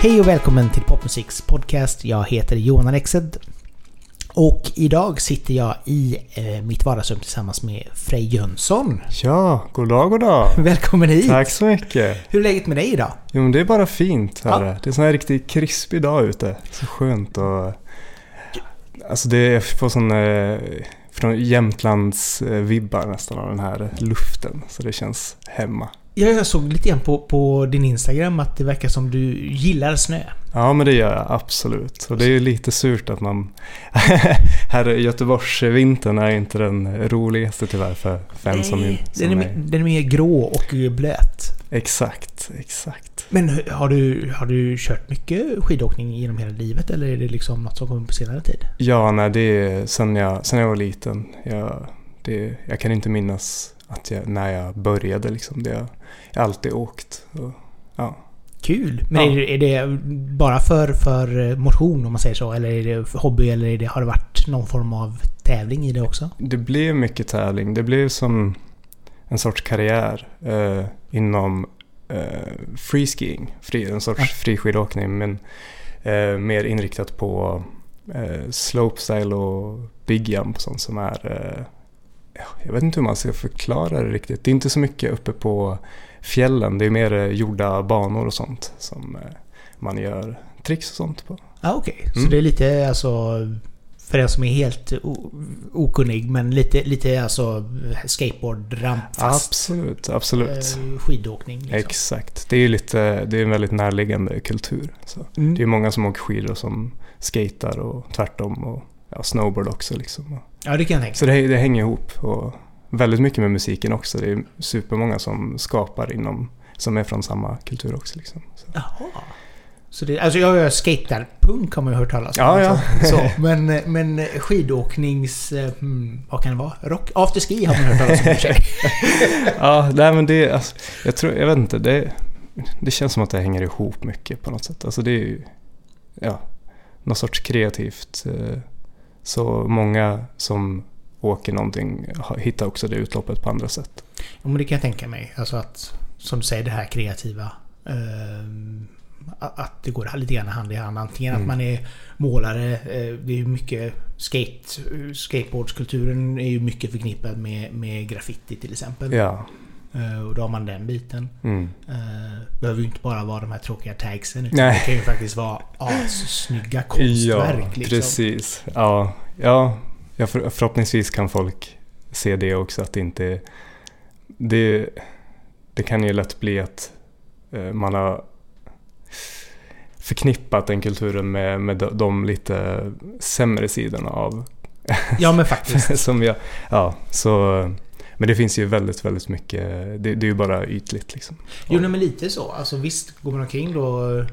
Hej och välkommen till Popmusiks podcast. Jag heter Johan Alexed. Och idag sitter jag i eh, mitt vardagsrum tillsammans med Frej Jönsson. Ja, god dag, god dag. Välkommen hit! Tack så mycket. Hur är läget med dig idag? Jo, men det är bara fint. Här. Ja. Det är en sån här riktigt krispig dag ute. Så skönt och... Alltså det är får sån... Eh, från Jämtlands-vibbar eh, nästan av den här luften. Så det känns hemma. Ja, jag såg lite grann på, på din Instagram att det verkar som du gillar snö. Ja, men det gör jag absolut. Och det är ju lite surt att man... här i Göteborgsvintern är inte den roligaste tyvärr för fem som, Nej, som den, är, mer- den är mer grå och blöt. Exakt, exakt. Men har du, har du kört mycket skidåkning genom hela livet eller är det liksom något som kommer på senare tid? Ja, nej, det är sen jag, sen jag var liten. Jag, det, jag kan inte minnas att jag, när jag började liksom. Det, jag har alltid åkt. Och, ja. Kul! Men Ja. är, det, är det bara för, för motion om man säger så? Eller är det för hobby? Eller är det, har det varit någon form av tävling i det också? Det blev mycket tävling. Det blev som en sorts karriär eh, inom eh, freeskiing. En sorts Ja. friskidåkning men eh, mer inriktat på eh, slopestyle och big jump sånt som är eh, jag vet inte hur man ska förklara det riktigt. Det är inte så mycket uppe på fjällen. Det är mer gjorda banor och sånt som eh, man gör tricks och sånt på. Ja, okej. Så Mm. det är lite alltså... För den som är helt okunnig, men lite, lite alltså skateboard, ramp fast Absolut, absolut. eh, skidåkning. Liksom. Exakt. Det är ju lite, det är en väldigt närliggande kultur. Så. Mm. Det är många som åker skidor som skater och tvärtom och ja, snowboard också. Liksom. Ja, det kan jag tänka Så det, det hänger ihop och väldigt mycket med musiken också. Det är supermånga som skapar inom, som är från samma kultur också. Liksom. Så. Jaha. Så det, alltså jag gör skaterpunk har man ju hört talas om. Ja, ja. liksom. Så, men, men skidåknings... eh, Hmm, vad kan det vara? Rock? Afterski har man hört talas om i ja, nej, men det, alltså, jag tror, jag vet inte, det, det känns som att det hänger ihop mycket på något sätt. Alltså det är ju, ja, något sorts kreativt. eh, Så många som åker någonting hittar också det utloppet på andra sätt. Ja, men det kan jag tänka mig. Alltså att, som du säger, det här kreativa. a- att det går lite grann hand i hand. Antingen att Mm. man är målare. eh, det är ju mycket skate, skateboardskulturen är ju mycket förknippad med, med graffiti till exempel. Ja. Eh, och då har man den biten. Mm. Uh, behöver ju inte bara vara de här tråkiga tagsen. Utan Nej. det kan ju faktiskt vara assnygga konstverk. Ja, liksom. precis. Ja, ja, ja för, förhoppningsvis kan folk se det också. Att det inte... Det, det kan ju lätt bli att eh, man har förknippat den kulturen med, med de, de lite sämre sidorna av... Ja men faktiskt. som jag, ja, så... Men det finns ju väldigt, väldigt mycket... Det, det är ju bara ytligt liksom. Jo men lite så. Alltså visst, går man omkring då... eh,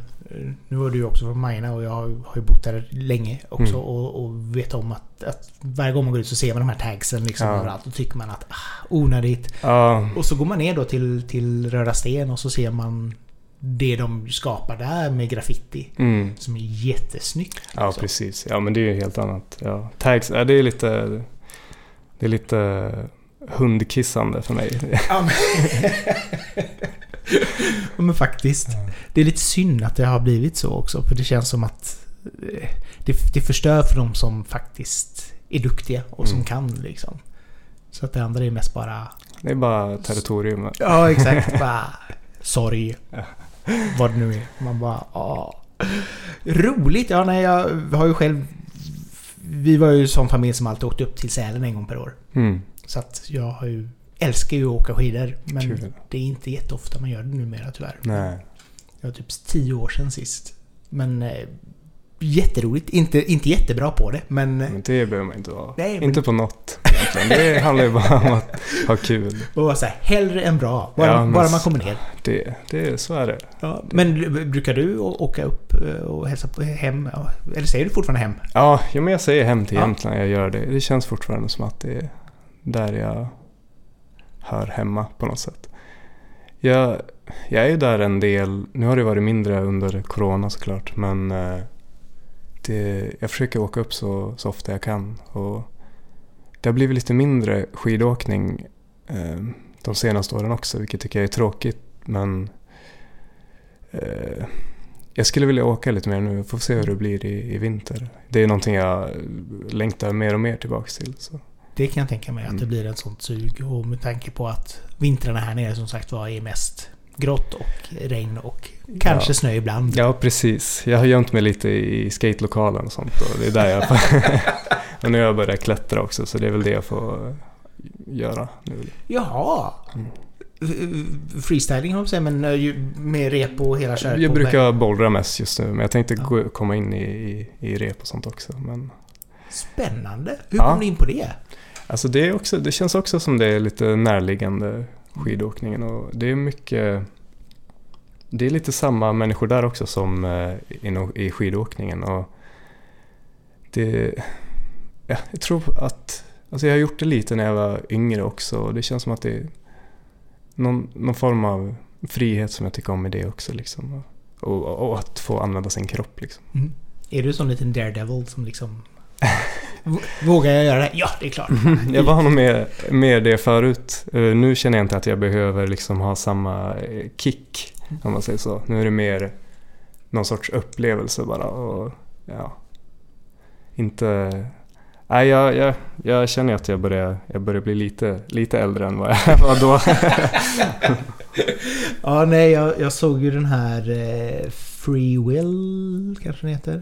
Nu var du ju också från Majorna och jag har ju bott där länge också. Mm. Och, och vet om att, att varje gång man går ut så ser man de här tagsen liksom Ja. överallt. Och tycker man att ah, onödigt. Ja, Och så går man ner då till, till Röda Sten och så ser man det de skapar där med graffiti. mm. Som är jättesnyggt. Ja, liksom. precis. Ja, men det är ju helt annat. Ja. Tags, ja, det är lite... Det är lite hundkissande för mig. Ja, men... Ja, men faktiskt. Det är lite synd att det har blivit så också. För det känns som att eh, det, det förstör för de som faktiskt är duktiga och som Mm. kan liksom. Så att det andra är mest bara... Det är bara territorium. Ja, exakt. bara sorg. Ja. Vad det nu är. Man bara... Ah. Roligt! Ja, nej, jag har ju själv... Vi var ju som familj som alltid åkte upp till Sälen en gång per år. Mm. Så att jag har ju... Älskar ju att åka skidor. Men Kul. det är inte jätteofta man gör det numera tyvärr. Nej. Det var typ tio år sedan sist. Men eh, jätteroligt. Inte, inte jättebra på det, men... Men det behöver man inte vara. Nej, men- Inte på något. Det handlar ju bara om att ha kul. Och var så här, hellre än bra. Bara, Ja, bara man kommer ner. Det, det, så är det. Ja, men brukar du åka upp eh, och hälsa på hem? Eller säger du fortfarande hem? Ja, ja, men jag säger hem till Ja. Jämtland. Jag gör det. Det känns fortfarande som att det är där jag hör hemma på något sätt. Jag, jag är ju där en del. Nu har det varit mindre under corona såklart. Men eh, det, jag försöker åka upp så, så ofta jag kan. Och det har blivit lite mindre skidåkning eh, de senaste åren också, vilket tycker jag är tråkigt. Men eh, jag skulle vilja åka lite mer nu, får se hur det blir i, i vinter. Det är någonting jag längtar mer och mer tillbaks till. Så. Det kan jag tänka mig, att Mm. det blir ett sånt sug. Och med tanke på att vintrarna här nere som sagt var är mest grått och regn och kanske Ja. snö ibland. Ja, precis. Jag har gömt mig lite i skatelokalen och sånt och det är där jag Och nu har jag börjat klättra också så det är väl det jag får göra nu. Jaha! Mm. Freestyling har jag men eh, med rep och hela köret Jag brukar bouldra mest just nu men jag tänkte Ja. gå, komma in i, i, i rep och sånt också. Men Spännande! Hur Ja. kom du in på det? Alltså det, är också, det känns också som det är lite närliggande skidåkningen och det är mycket Det är lite samma människor där också som eh, i skidåkningen och det ja, Jag tror att Alltså jag har gjort det lite när jag var yngre också och det känns som att det är någon, någon form av frihet som jag tycker om i det också liksom. Och, och, och att få använda sin kropp liksom. Mm. Är du sån liten daredevil som liksom... Vågar jag göra det? Ja, det är klart. Jag var nog mer, mer det förut. Eh, nu känner jag inte att jag behöver liksom ha samma eh, kick, om man säger så. Nu är det mer någon sorts upplevelse bara och ja, inte... Nej, jag, jag, jag känner att jag börjar, jag börjar bli lite, lite äldre än vad jag var då. Ja, nej, jag, jag såg ju den här eh, Free Will, kanske den heter.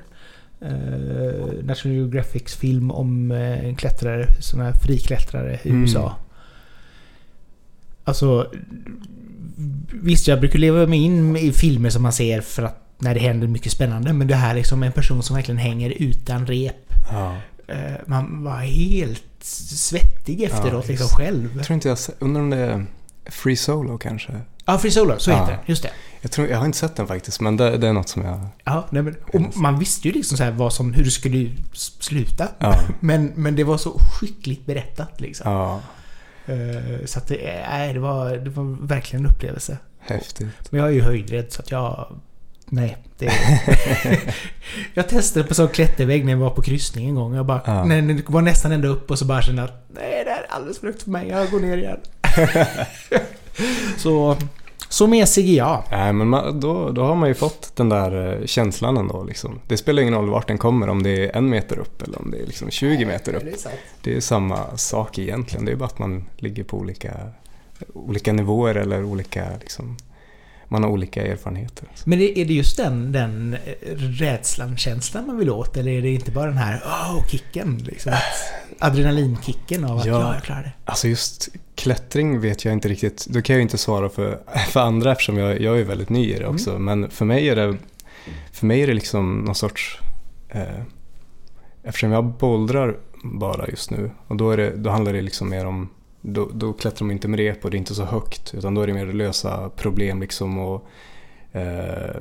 Eh, National Geographics film om eh, en klättrare, sån här friklättrare i Mm. USA. Alltså, visst jag brukar leva mig in i filmer som man ser för att när det händer mycket spännande. Men det här är liksom en person som verkligen hänger utan rep. Ja. Eh, man var helt svettig efteråt just. liksom själv. Jag tror inte jag undrar om det Free Solo kanske? Ja, Free Solo, så Ja. heter den. Just det. Jag, tror, jag har inte sett den faktiskt, men det, det är något som jag... Ja, nej, men, och man visste ju liksom så vad som, hur det skulle sluta. Ja. Men, men det var så skickligt berättat liksom. ja Eh, Så att det, nej, det, var, det var verkligen en upplevelse. häftigt. Men jag är ju höjdrädd så att jag... Nej, det... jag testade på sån klättervägg när jag var på kryssning en gång. Jag bara... Ja. När det var nästan ända upp och så bara kände att nej, det här är alldeles för högt för mig. Jag går ner igen. så... Så mesig är jag. Nej, men man, då, då har man ju fått den där eh, känslan ändå. Liksom. Det spelar ingen roll vart den kommer, om det är en meter upp eller om det är liksom 20 meter upp. Det är. Det är samma sak egentligen. Det är bara att man ligger på olika, olika nivåer eller olika... Liksom, man har olika erfarenheter. Men är det just den, den eh, rädslan, känslan man vill åt? Eller är det inte bara den här oh, kicken? Liksom, att, adrenalinkicken av att Ja. ja, jag klarar det. Alltså just klättring vet jag inte riktigt. Då kan jag ju inte svara för, för andra eftersom jag, jag är väldigt ny i det Mm. också. Men för mig är det, för mig är det liksom någon sorts... Eh, eftersom jag bouldrar bara just nu och då, är det, då handlar det liksom mer om då, då klättrar man inte med rep och det är inte så högt utan då är det mer att lösa problem liksom och eh,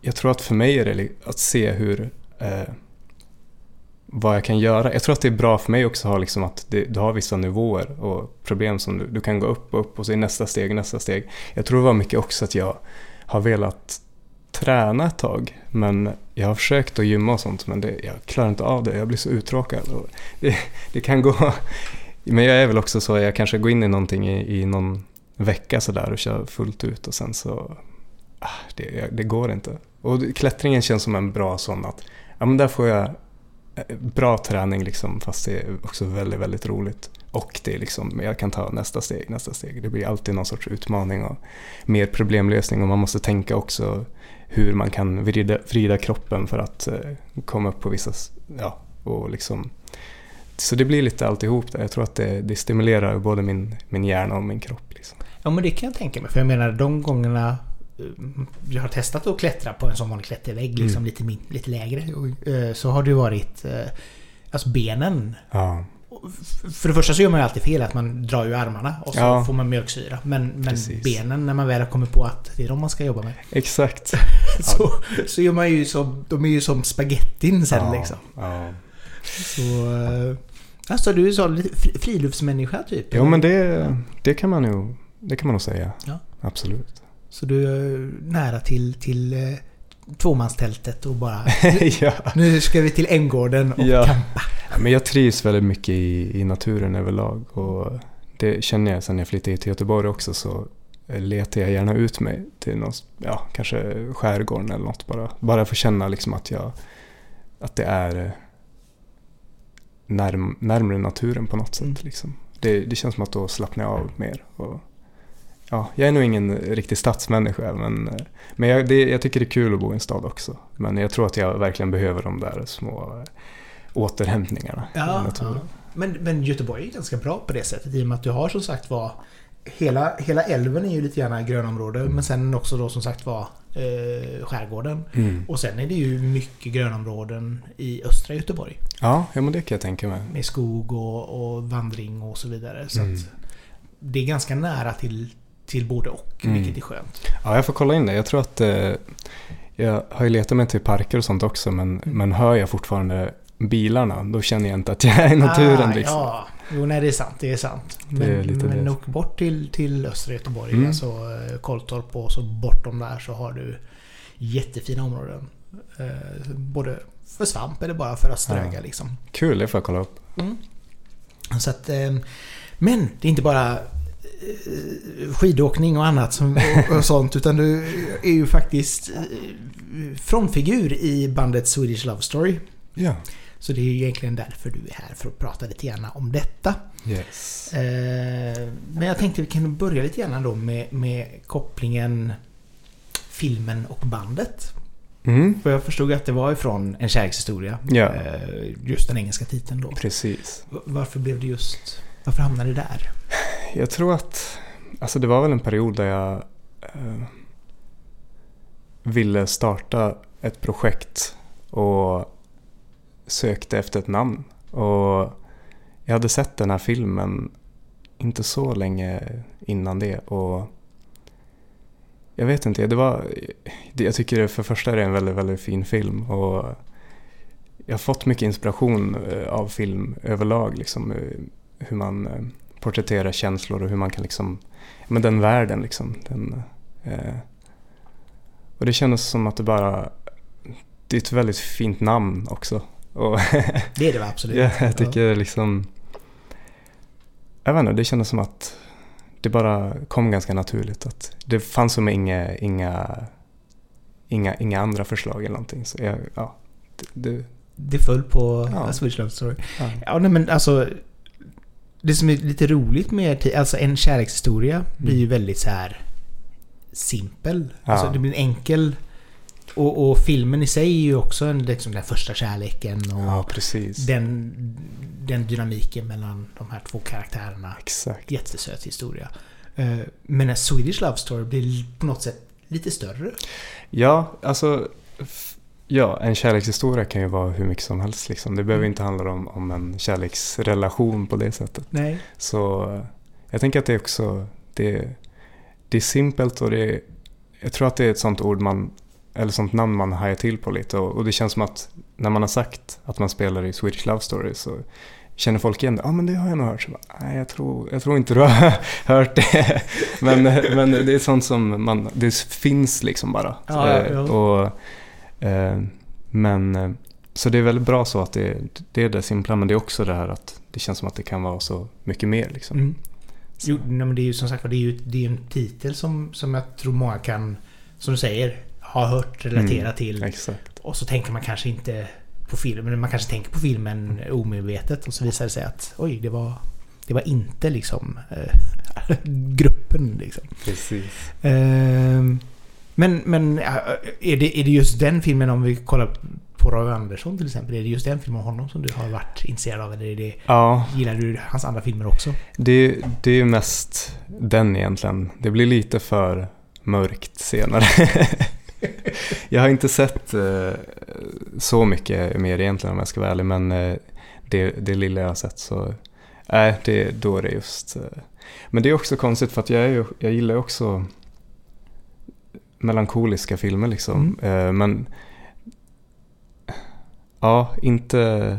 Jag tror att för mig är det att se hur eh, vad jag kan göra. Jag tror att det är bra för mig också att ha liksom att det, du har vissa nivåer och problem som du, du kan gå upp och upp och så är nästa steg, nästa steg. Jag tror det var mycket också att jag har velat träna ett tag men jag har försökt att gymma och sånt men det, jag klarar inte av det. Jag blir så uttråkad. Och det, det kan gå... Men jag är väl också så, jag kanske går in i någonting i, i någon vecka sådär och kör fullt ut och sen så... Ah, det, det går inte. Och klättringen känns som en bra sån att ja, men där får jag eh, bra träning liksom fast det är också väldigt, väldigt roligt. Och det är liksom, jag kan ta nästa steg, nästa steg. Det blir alltid någon sorts utmaning och mer problemlösning och man måste tänka också hur man kan vrida, vrida kroppen för att eh, komma upp på vissa, ja, och liksom så det blir lite alltihop där. Jag tror att det, det stimulerar både min, min hjärna och min kropp. Liksom. Ja men det kan jag tänka mig. För jag menar de gångerna eh, jag har testat att klättra på en sån vanlig klättervägg, liksom Mm. lite, min, lite lägre. eh, Så har det varit... eh, Alltså benen. Ja, För det första så gör man ju alltid fel, att man drar ju armarna och så Ja. får man mjölksyra. Men, men benen, när man väl har kommit på att det är de man ska jobba med. exakt. Så, så gör man ju som... De är ju som spagettin sen ja, liksom. Så... eh, Alltså du är så friluftsmänniska typ? Jo men det, det, kan man nog, det kan man nog säga. Ja. Absolut. Så du är nära till, till eh, tvåmanstältet och bara... ja. Nu ska vi till Änggården och Ja. campa. Men jag trivs väldigt mycket i, i naturen överlag och det känner jag sen jag flyttade till Göteborg också så letar jag gärna ut mig till någon, ja, kanske skärgården eller något bara. Bara för att känna liksom att, jag, att det är närm, närmare naturen på något sätt. Mm. Liksom. Det, det känns som att då slappnar jag av mer. Och, ja, jag är nog ingen riktig stadsmänniska men, men jag, det, jag tycker det är kul att bo i en stad också. Men jag tror att jag verkligen behöver de där små återhämtningarna i Ja, naturen. ja. Men, men Göteborg är ganska bra på det sättet i och med att du har som sagt var Hela, hela älven är ju lite grann grönområde men sen också då som sagt var eh, skärgården. Mm. Och sen är det ju mycket grönområden i östra Göteborg. Ja, ja, men det kan jag tänka mig. Med skog och, och vandring och så vidare. Så Mm. att det är ganska nära till, till både och, Mm. vilket är skönt. Ja, jag får kolla in det. Jag tror att eh, jag har ju letat mig till parker och sånt också men, men hör jag fortfarande bilarna då känner jag inte att jag är i naturen ah, liksom. Ja, jo nej det är sant. Det är sant. Men, Det är men åk bort till, till östra Göteborg, Mm. alltså eh, Kolltorp och så bortom där så har du jättefina områden. Eh, både för svamp eller bara för att ströga Ja. liksom. Kul, det får jag kolla upp. Så att, eh, men det är inte bara eh, skidåkning och annat som, och, och sånt utan du är ju faktiskt eh, frontfigur i bandet Swedish Love Story. Ja. Så det är egentligen därför du är här för att prata lite grann om detta. Yes. Eh, Men jag tänkte vi kan börja lite grann då med, med kopplingen filmen och bandet. Mm, För jag förstod att det var ifrån en kärlekshistoria. Ja. Eh, Just den engelska titeln då. precis. Varför blev det just... Varför hamnade det där? Jag tror att, alltså det var väl en period där jag eh, ville starta ett projekt och sökte efter ett namn. Och jag hade sett den här filmen inte så länge innan det och jag vet inte, det var, jag tycker det för första är det en väldigt, väldigt fin film och jag har fått mycket inspiration eh, av film överlag, liksom, eh, hur man eh, porträtterar känslor och hur man kan liksom, men den världen liksom. Den, eh, och det kändes som att det bara, det är ett väldigt fint namn också. Och Det är det absolut. ja, jag tycker liksom, jag vet inte, det kändes som att det bara kom ganska naturligt. Att det fanns som inga, inga, inga, inga andra förslag eller någonting. Så jag, ja, det, det, Det föll på Ja. ja. Swedish Love Story. ja. Ja, nej, men alltså... Det som är lite roligt med ti- alltså en kärlekshistoria blir ju väldigt så här simpel. Ja. Alltså det blir en enkel... Och, och filmen i sig är ju också en, liksom den första kärleken och ja, den, den dynamiken mellan de här två karaktärerna. Exakt. Jättesöt historia. Eh, Men en Swedish Love Story blir på något sätt lite större. Ja, alltså Ja, en kärlekshistoria kan ju vara hur mycket som helst. Liksom. Det behöver Mm. inte handla om, om en kärleksrelation på det sättet. Nej. Så eh, jag tänker att det är också det, det är simpelt och det är, jag tror att det är ett sånt ord man eller sånt namn man hajar till på lite och, och det känns som att när man har sagt att man spelar i Swedish Love Story så känner folk igen det. Ja, men det har jag nog hört. Så bara, Nej, jag tror, jag tror inte du har hört det. men, men det är sånt som man, det finns liksom bara. Ja, Eh, ja. Och, eh, men, eh, så det är väldigt bra så att det, det är det simpla, men det är också det här att det känns som att det kan vara så mycket mer liksom. Mm. Jo, men det är ju som sagt det är ju det är en titel som, som jag tror många kan, som du säger, ha hört, relatera Mm, till. Exakt. Och så tänker man kanske inte på filmen, man kanske tänker på filmen omedvetet och så visar det sig att oj, det var, det var inte liksom eh, gruppen liksom. Precis. Ehm, men men äh, är, det, är det just den filmen om vi kollar på Roy Andersson till exempel? Är det just den filmen om honom som du har varit intresserad av? Eller är det, Ja, gillar du hans andra filmer också? det, det är mer den egentligen. Det blir lite för mörkt senare. jag har inte sett eh, så mycket mer egentligen om jag ska vara ärlig, men eh, det, det lilla jag har sett så Nej, det, då är det just... eh, Men det är också konstigt för att jag, är ju, jag gillar ju också melankoliska filmer liksom. Eh, Men ja, inte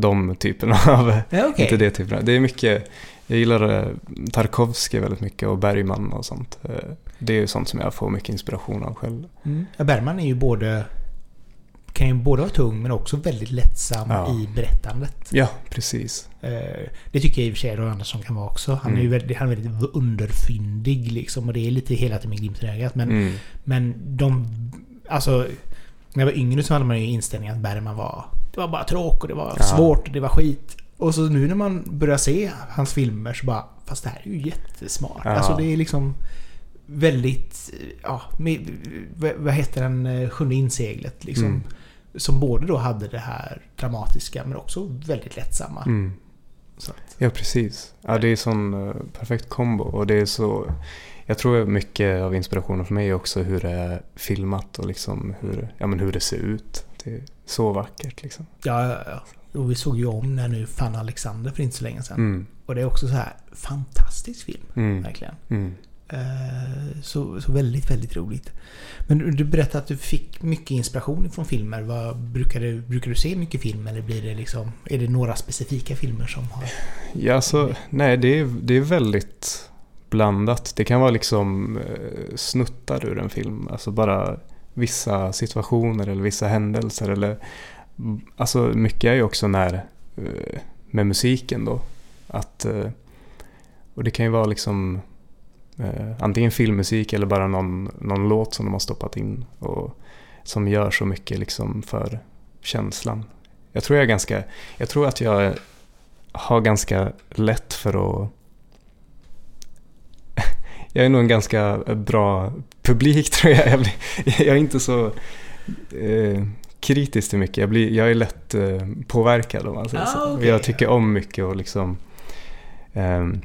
de typerna av... Ja, okej. Inte det typerna. Det är mycket... Jag gillar eh, Tarkovsky väldigt mycket och Bergman och sånt. Eh, Det är ju sånt som jag får mycket inspiration av själv. Mm. Ja, Bergman är ju både kan ju både vara tung men också väldigt lättsam Ja. i berättandet. Ja, precis. Eh, Det tycker jag i och för sig Roy Andersson kan vara också. Han är ju Mm. väldigt, han är väldigt underfyndig liksom och det är lite hela tiden med glimten i ögat. Men, Mm. men de... Alltså... När jag var yngre så hade man ju inställningen att Bergman var... Det var bara tråk och det var Ja. svårt och det var skit. Och så nu när man börjar se hans filmer så bara... Fast det här är ju jättesmart. Ja. Alltså det är liksom... Väldigt... Ja, med, vad heter den? eh, Sjunde inseglet liksom. Mm. Som både då hade det här dramatiska men också väldigt lättsamma. Mm. Ja, precis. Ja, det är sån eh, perfekt kombo och det är så... Jag tror mycket av inspirationen för mig är också hur det är filmat och liksom hur, ja, men hur det ser ut. Det är så vackert liksom. ja, ja, ja. Och vi såg ju om när nu fann Alexander för inte så länge sedan. Mm. Och det är också så här fantastisk film. Mm. Verkligen. Mm. Eh, Så, så väldigt, väldigt roligt. Men du- du berättade att du fick mycket inspiration från filmer. Vad, brukar, du, brukar du se mycket film eller blir det liksom... Är det några specifika filmer som har... Ja, alltså, nej, det är, det är väldigt blandat. Det kan vara liksom eh, snuttar ur en film. Alltså bara vissa situationer eller vissa händelser. Eller, alltså mycket är ju också när, eh, med musiken då. Att, eh, och det kan ju vara liksom eh, antingen filmmusik eller bara någon, någon låt som de har stoppat in. Och som gör så mycket liksom för känslan. Jag tror jag är ganska, jag tror att jag har ganska lätt för att jag är nog en ganska bra publik tror jag. Jag, blir, jag är inte så eh, kritisk till mycket. Jag, blir, jag är lätt eh, påverkad om man säger Ah, så. okej. Jag tycker om mycket och liksom... ehm,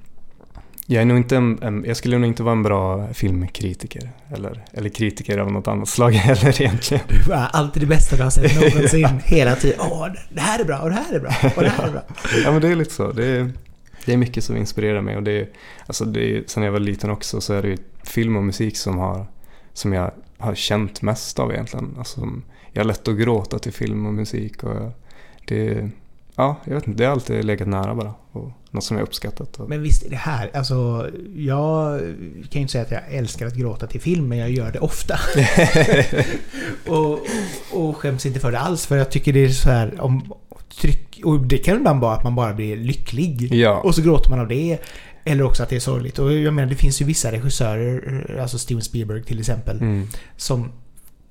jag, är nog inte en, en, jag skulle nog inte vara en bra filmkritiker. Eller, eller kritiker av något annat slag heller egentligen. Du var alltid det bästa du har sett någonsin. Hela tiden. Åh, det här är bra och det här är bra och det här är bra. Ja men det är lite så. Det är, det är mycket som inspirerar mig och det är, alltså det är, sen jag var liten också så är det ju film och musik som, har, som jag har känt mest av egentligen. Alltså, som- jag har lätt att gråta till film och musik och det, ja, jag vet inte, det har alltid legat nära bara och något som jag uppskattat. Men visst är det här, alltså jag kan ju inte säga att jag älskar att gråta till film, men jag gör det ofta. och, och skäms inte för det alls, för jag tycker det är så här om tryck... Och det kan ibland vara att man bara blir lycklig. ja, Och så gråter man av det. Eller också att det är sorgligt. Och jag menar, det finns ju vissa regissörer, alltså Steven Spielberg till exempel, mm, som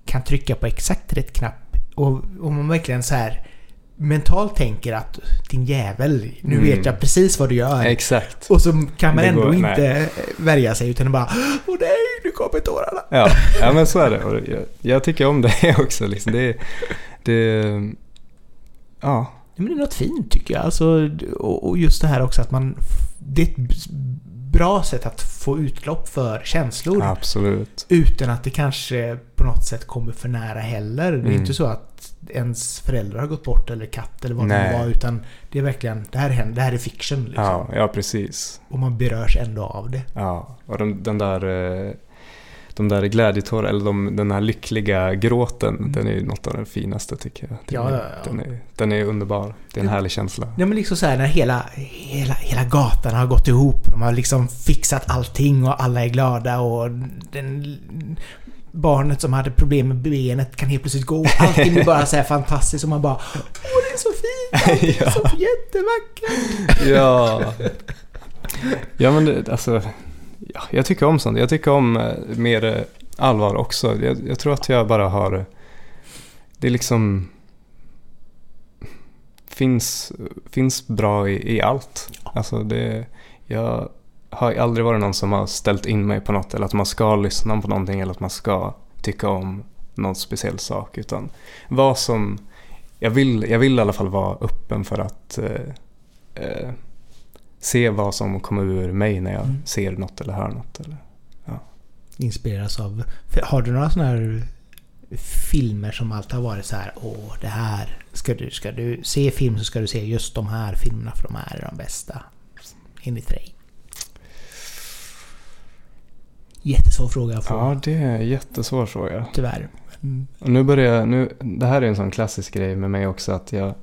kan trycka på exakt rätt knapp. Och om man verkligen så här mentalt tänker att din jävel, nu Mm. vet jag precis vad du gör. exakt. Och så kan man Det ändå går- inte värja sig utan bara Åh nej, nu kommer tårarna. Ja, ja men så är det. Jag, jag tycker om det också. Liksom. Det, det, ja, Men det är något fint tycker jag. Alltså, och och just det här också att man... Det är ett bra sätt att få utlopp för känslor. absolut. Utan att det kanske på något sätt kommer för nära heller. Det är Mm. inte så att ens föräldrar har gått bort eller katt eller vad det Nej. nu var. Utan det är verkligen, det här, händer, det här är fiction. Liksom. Ja, ja precis. Och man berörs ändå av det. Ja, och de, den där, eh, de där glädjetårarna, eller de, den här lyckliga gråten, Mm. den är ju något av det finaste tycker jag. Den, Ja, är, ja. Den, är, den är underbar. Det är en härlig känsla. Ja men liksom så här när hela, hela, hela gatan har gått ihop. De har liksom fixat allting och alla är glada och den, barnet som hade problem med benet kan helt plötsligt gå. Allting blir bara så här fantastiskt och man bara Åh det är så fint! Allting är så jättevackert! ja. ja, men det, alltså, ja, jag tycker om sånt. Jag tycker om eh, mer eh, allvar också. Jag, jag tror att jag bara har, det är liksom, finns, finns bra i, i allt. Alltså det, jag har aldrig varit någon som har ställt in mig på något eller att man ska lyssna på någonting eller att man ska tycka om någon speciell sak. Utan vad som, jag vill, jag vill i alla fall vara öppen för att eh, eh, se vad som kommer ur mig när jag Mm. ser något eller hör något. Eller. Inspireras av... Har du några sådana här filmer som alltid har varit så här Åh det här ska du, ska du se film så ska du se just de här filmerna för de här är de bästa. Enligt dig. Jättesvår fråga att få. Ja, det är en jättesvår fråga. Tyvärr. Mm. Och nu börjar jag, nu, det här är en sån klassisk grej med mig också att jag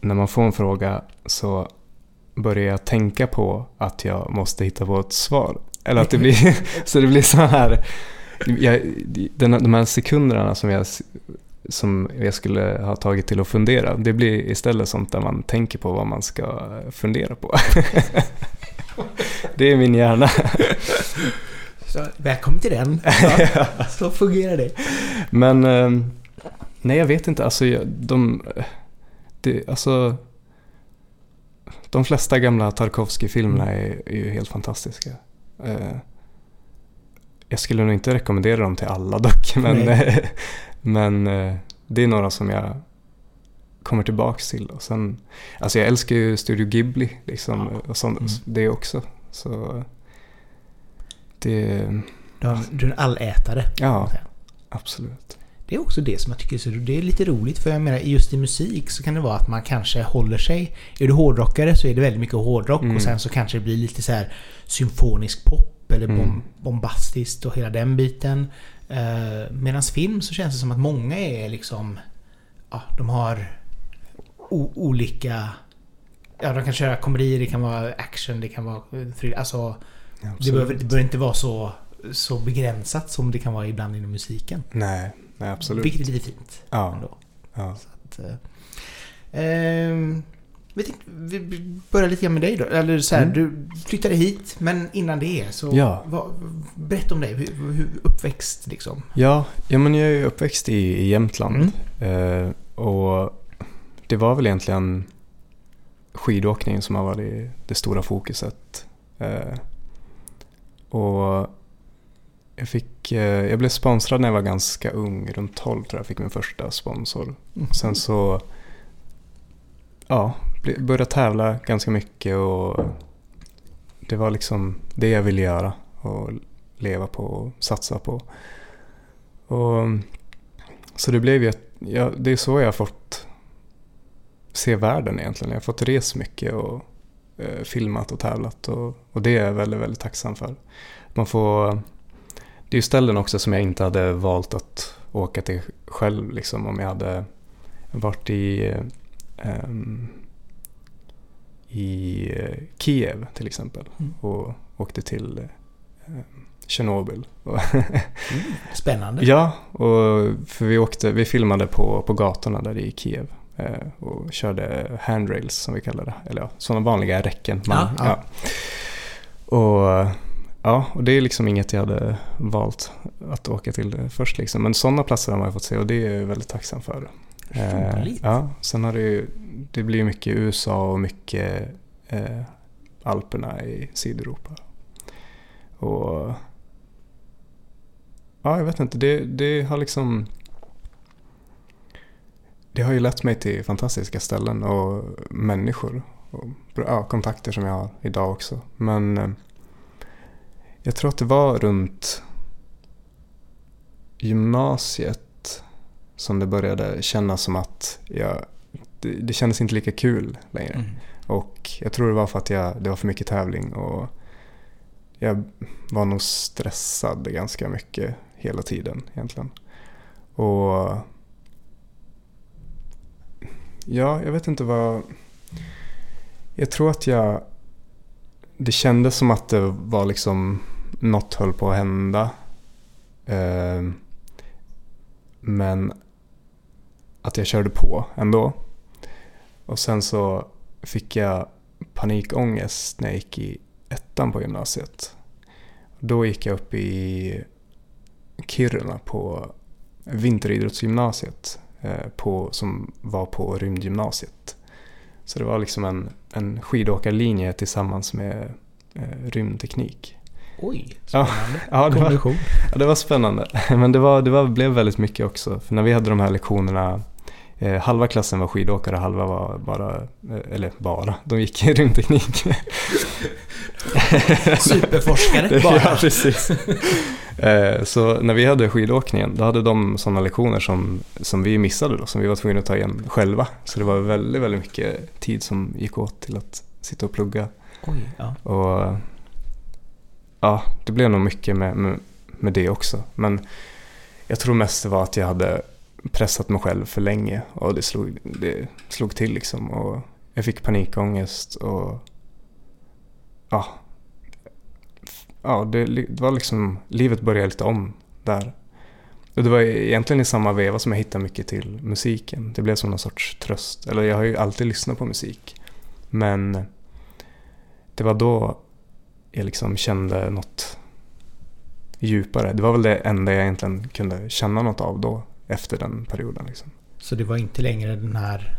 när man får en fråga så börjar jag tänka på att jag måste hitta på ett svar. Eller att det blir så det blir så här jag, den, de här sekunderna som jag som jag skulle ha tagit till att fundera. Det blir istället sånt där man tänker på vad man ska fundera på. det är min hjärna. Så, välkommen till den. Ja, så fungerar det. Men eh, nej, jag vet inte. Alltså, jag- de, det, alltså, de flesta gamla Tarkovsky-filmerna är, är ju helt fantastiska. Eh, jag skulle nog inte rekommendera dem till alla dock, men, Nej. men eh, det är några som jag kommer tillbaks till. Och sen, alltså jag älskar ju Studio Ghibli, liksom, och sånt, Mm. det också. Så det, Du har- du är en allätare. ja, absolut. Det är också det som jag tycker är så det är lite roligt för jag menar just i musik så kan det vara att man kanske håller sig. Är du hårdrockare så är det väldigt mycket hårdrock Mm. och sen så kanske det blir lite så här symfonisk pop eller bom, Mm. bombastiskt och hela den biten. Uh, Medan film så känns det som att många är liksom ja, de har olika Ja, de kan köra komedi, det kan vara action, det kan vara thriller. Alltså, det absolut. behöver, det behöver inte vara så, så begränsat som det kan vara ibland inom musiken. Nej, nej absolut. Vilket är lite fint. Ja, Ändå. ja. Att, eh, ehm, vi, tänkte, vi börjar lite grann med dig då. Eller så här, Mm. du flyttade hit, men innan det så... Ja. Vad, berätta om dig. Hur, hur uppväxt liksom. Ja, ja men jag är uppväxt i, i Jämtland. Mm. Eh, och det var väl egentligen skidåkningen som har varit det stora fokuset. Eh, och jag, fick, eh, jag blev sponsrad när jag var ganska ung, runt 12 tror jag fick min första sponsor. Mm. Sen så ja, började tävla ganska mycket och det var liksom det jag ville göra och leva på och satsa på. Och, så det blev ju, ja, det är så jag har fått se världen egentligen. Jag har fått res mycket och eh, filmat och tävlat och, och det är jag väldigt, väldigt tacksam för. Man får, det är ju ställen också som jag inte hade valt att åka till själv liksom om jag hade varit i ehm, i eh, Kiev till exempel Mm. och åkte till eh, Tjernobyl. Spännande. ja, och för vi, åkte, vi filmade på, på gatorna där i Kiev eh, och körde handrails som vi kallar det. Eller ja, sådana vanliga räcken. Ja, ja. Och, ja, och det är liksom inget jag hade valt att åka till först. Liksom. Men sådana platser har man fått se och det är jag väldigt tacksam för. Eh, ja, sen har det ju, det blir mycket USA och mycket eh, Alperna i Sydeuropa. Och ja, jag vet inte, det, det har liksom det har ju lett mig till fantastiska ställen och människor och bra- ja, kontakter som jag har idag också. Men eh, jag tror att det var runt gymnasiet som det började kännas som att jag, det, det kändes inte lika kul längre. Mm. Och jag tror det var för att jag, det var för mycket tävling och jag var nog stressad ganska mycket hela tiden egentligen. Och ja, jag vet inte vad... Jag tror att jag... Det kändes som att det var liksom något höll på att hända. Eh, men att jag körde på ändå. Och sen så fick jag panikångest när jag gick i ettan på gymnasiet. Då gick jag upp i Kiruna på vinteridrottsgymnasiet på, som var på rymdgymnasiet. Så det var liksom en, en skidåkarlinje tillsammans med eh, rymdteknik. Oj, Ja. spännande. Ja, det var. Ja, det var spännande. Men det, var, det var, blev väldigt mycket också. För när vi hade de här lektionerna, eh, halva klassen var skidåkare, halva var bara, eh, eller bara, de gick i rymdteknik. Superforskare bara. ja, precis. Eh, så när vi hade skidåkningen, då hade de sådana lektioner som, som vi missade då, som vi var tvungna att ta igen själva. Så det var väldigt, väldigt mycket tid som gick åt till att sitta och plugga. Oj, ja. Och ja, det blev nog mycket med, med, med det också. Men jag tror mest det var att jag hade pressat mig själv för länge och det slog, det slog till liksom. Och jag fick panikångest och ja, ja det, det var liksom, livet började lite om där. Och det var egentligen i samma veva som jag hittade mycket till musiken. Det blev som någon sorts tröst. Eller jag har ju alltid lyssnat på musik. Men det var då jag liksom kände något djupare. Det var väl det enda jag egentligen kunde känna något av då, efter den perioden. Liksom. Så det var inte längre den här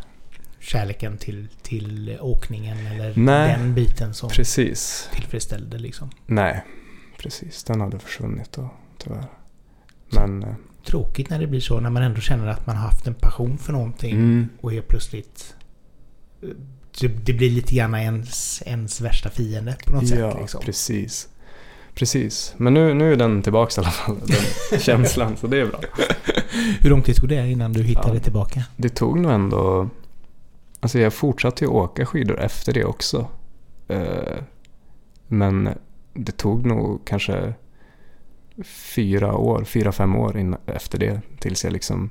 kärleken till, till åkningen eller Nej, den biten som Precis. tillfredsställde liksom? Nej, precis. Den hade försvunnit då, tyvärr. Men... eh, Tråkigt när det blir så, när man ändå känner att man har haft en passion för någonting Mm, och helt plötsligt eh, det, blir lite grann ens, ens värsta fiende på något ja, sätt. Liksom. precis. Precis. Men nu, nu är den tillbaka i alla fall, den känslan. Så det är bra. Hur lång tid tog det innan du hittade Ja. tillbaka? Det tog nog ändå... Alltså jag fortsatte ju åka skidor efter det också. Eh, Men det tog nog kanske fyra år, fyra, fem år in, efter det tills jag liksom...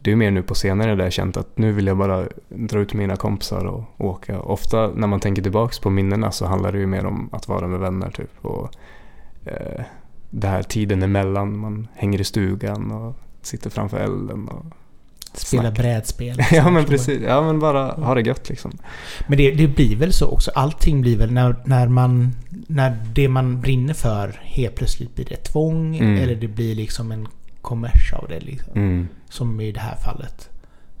Det är mer nu på senare där jag känt att nu vill jag bara dra ut mina kompisar och åka. Ofta när man tänker tillbaks på minnena så handlar det ju mer om att vara med vänner typ. Och eh, det här tiden emellan, man hänger i stugan och sitter framför elden och Spela brädspel. Ja men precis, ja men bara ha det gött liksom. Men det, det blir väl så också. Allting blir väl när, när man... När det man brinner för helt plötsligt blir det tvång. Mm. Eller det blir liksom en kommers av det. Liksom, Mm. Som i det här fallet.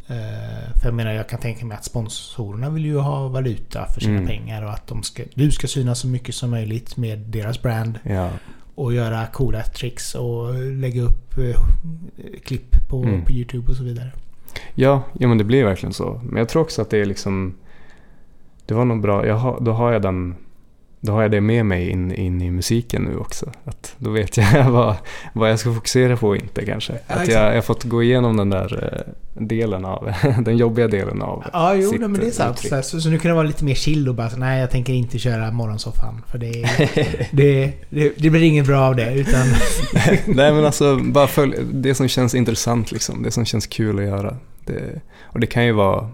Eh, för jag menar, jag kan tänka mig att sponsorerna vill ju ha valuta för sina Mm. pengar. Och att de ska, du ska synas så mycket som möjligt med deras brand. Ja, Och göra coola tricks och lägga upp eh, klipp på, Mm. på YouTube och så vidare. ja, ja men det blir verkligen så. Men jag tror också att det är liksom Det var nog bra, har, då har jag den Då har jag det med mig in, in i musiken nu också. Att då vet jag vad, vad jag ska fokusera på och inte kanske. Ja, Att jag, jag har fått gå igenom den där eh, delen av, den jobbiga delen av Ja, jo, sitt, men det är sant. Så, så, så nu kan det vara lite mer chill och bara så, nej jag tänker inte köra morgonsoffan. För det, det, det, det blir inget bra av det. Utan Nej men alltså, bara följ det som känns intressant liksom. Det som känns kul att göra. Det, och det kan ju vara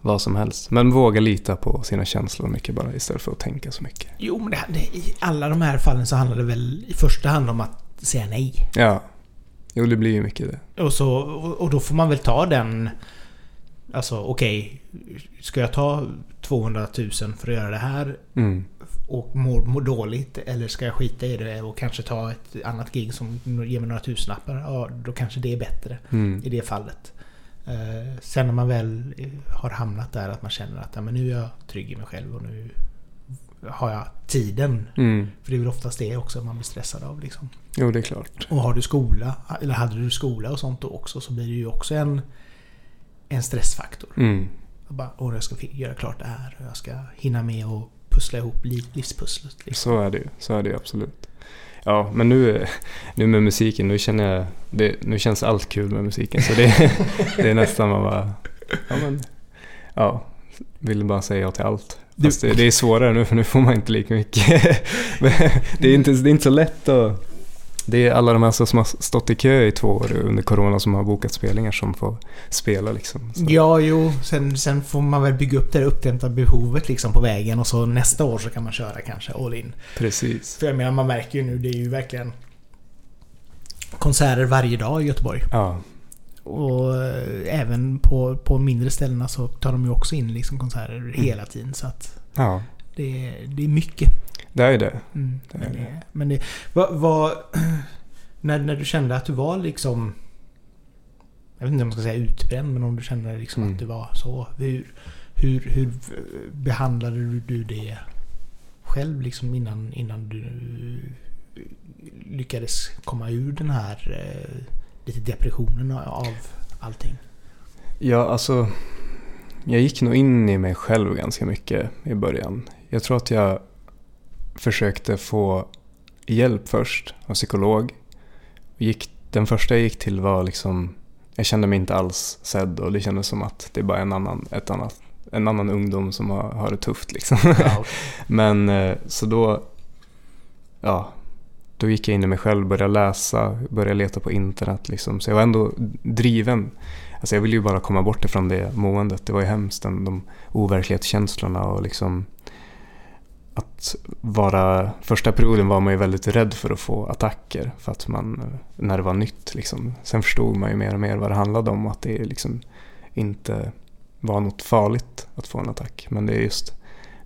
vad som helst. Men våga lita på sina känslor mycket bara istället för att tänka så mycket. jo, men det, det, i alla de här fallen så handlar det väl i första hand om att säga nej. Ja, jo det blir ju mycket det. Och, så, och, då får man väl ta den... Alltså okej, ska jag ta 200 000 för att göra det här Mm. och mår, mår dåligt eller ska jag skita i det och kanske ta ett annat gig som ger mig några tusenlappar? Ja, då kanske det är bättre Mm. i det fallet. Eh, sen när man väl eh, har hamnat där att man känner att ja, men nu är jag trygg i mig själv och nu har jag tiden. Mm. För det är väl oftast det också man blir stressad av liksom. Jo det är klart. Och har du skola, eller hade du skola och sånt då också så blir det ju också en, en stressfaktor. Mm. Jag bara, åh jag ska göra klart det här och jag ska hinna med och pussla ihop liv, livspusslet. Liksom. Så är det ju. Så är det absolut. Ja, men nu, nu med musiken, nu känner jag, det, nu känns allt kul med musiken. Så det, det är nästan man bara, ja men, ja, vill bara säga ja till allt. Fast det, det är svårare nu för nu får man inte lika mycket. Det, är inte, det är inte så lätt att... Det är alla de här som har stått i kö i två år under corona som har bokat spelningar som får spela liksom. Så. Ja, jo. Sen, sen får man väl bygga upp det där uppdämta behovet liksom på vägen och så nästa år så kan man köra kanske all in. Precis. För jag menar, man märker ju nu, det är ju verkligen konserter varje dag i Göteborg. Ja, Och eh, även på, på mindre ställena så tar de ju också in liksom konserter hela tiden. Så att ja, det, det är mycket. Det är det. Mm, Det är men det. det, men det, vad, vad, när, när du kände att du var liksom... Jag vet inte om man ska säga utbränd, men om du kände liksom Mm. att du var så. Hur, hur, hur behandlade du- du det själv liksom innan, innan du lyckades komma ur den här eh, lite depressionen av allting? Ja, alltså. Jag gick nog in i mig själv ganska mycket i början. Jag tror att jag försökte få hjälp först av psykolog. Gick, den första jag gick till var liksom, jag kände mig inte alls sedd och det kändes som att det är bara en annan, ett annat, en annan ungdom som har, har det tufft liksom. Okej. Men eh, så då, ja, då gick jag in i mig själv, började läsa, började leta på internet liksom. Så jag var ändå driven. Alltså jag ville ju bara komma bort ifrån det måendet. Det var ju hemskt, den- de overklighetskänslorna och liksom att vara, första perioden var man ju väldigt rädd för att få attacker för att man, när det var nytt liksom. Sen förstod man ju mer och mer vad det handlade om och att det liksom inte var något farligt att få en attack. Men det är just,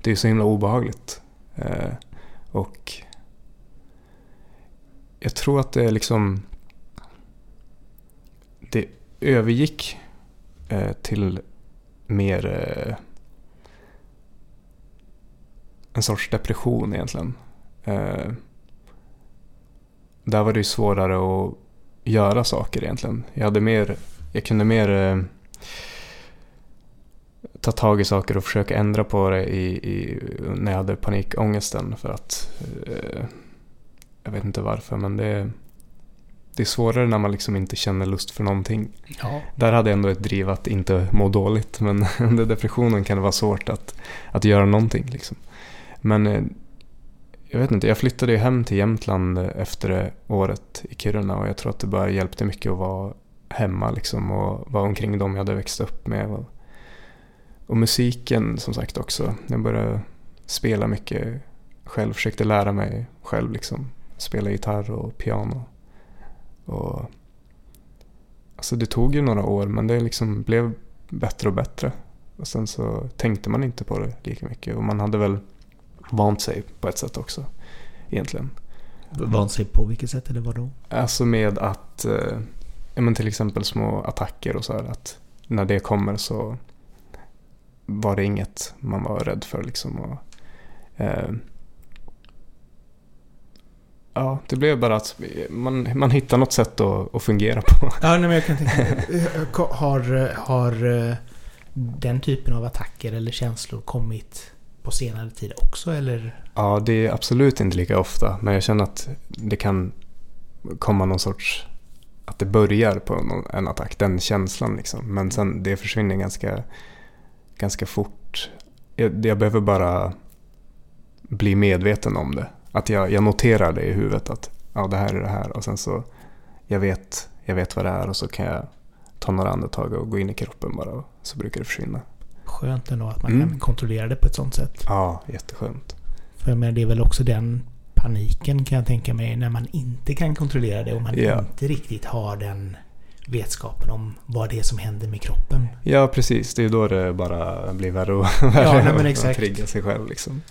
det är så himla obehagligt. Eh, och jag tror att det är liksom, det övergick eh, till mer eh, en sorts depression egentligen. Eh, där var det ju svårare att göra saker egentligen. Jag, hade mer, jag kunde mer eh, ta tag i saker och försöka ändra på det i, i, när jag hade panikångesten. För att, eh, jag vet inte varför, men det, det är svårare när man liksom inte känner lust för någonting. Ja. Där hade jag ändå ett driv att inte må dåligt, men under depressionen kan det vara svårt att, att göra någonting. Liksom. Men eh, jag vet inte, jag flyttade ju hem till Jämtland efter det året i Kiruna och jag tror att det bara hjälpte mycket att vara hemma liksom och vara omkring dem jag hade växt upp med. Och, och musiken som sagt också. Jag började spela mycket själv, försökte lära mig själv liksom. Spela gitarr och piano. Och, alltså det tog ju några år men det liksom blev bättre och bättre. Och sen så tänkte man inte på det lika mycket och man hade väl vant sig på ett sätt också egentligen. Vant sig på vilket sätt eller vadå? Alltså med att, eh, men till exempel små attacker och så här, att när det kommer så var det inget man var rädd för liksom. Och, eh, ja, det blev bara att man, man hittar något sätt att, att fungera på. Ja, nej, men jag kan tänka mig. Har, har eh, den typen av attacker eller känslor kommit på senare tid också eller? Ja, det är absolut inte lika ofta. Men jag känner att det kan komma någon sorts... Att det börjar på någon, en attack, den känslan liksom. Men sen det försvinner ganska, ganska fort. Jag, jag behöver bara bli medveten om det. Att jag, jag noterar det i huvudet att ja, det här är det här. Och sen så jag vet, jag vet vad det är och så kan jag ta några andetag och gå in i kroppen bara. Och så brukar det försvinna skönt ändå att man mm. kan kontrollera det på ett sånt sätt. Ja, jätteskönt. För men det är väl också den paniken kan jag tänka mig när man inte kan kontrollera det och man ja. inte riktigt har den vetskapen om vad det är som händer med kroppen. Ja, precis. Det är då det bara blir värre och värre ja, men exakt. trigga sig själv. Liksom.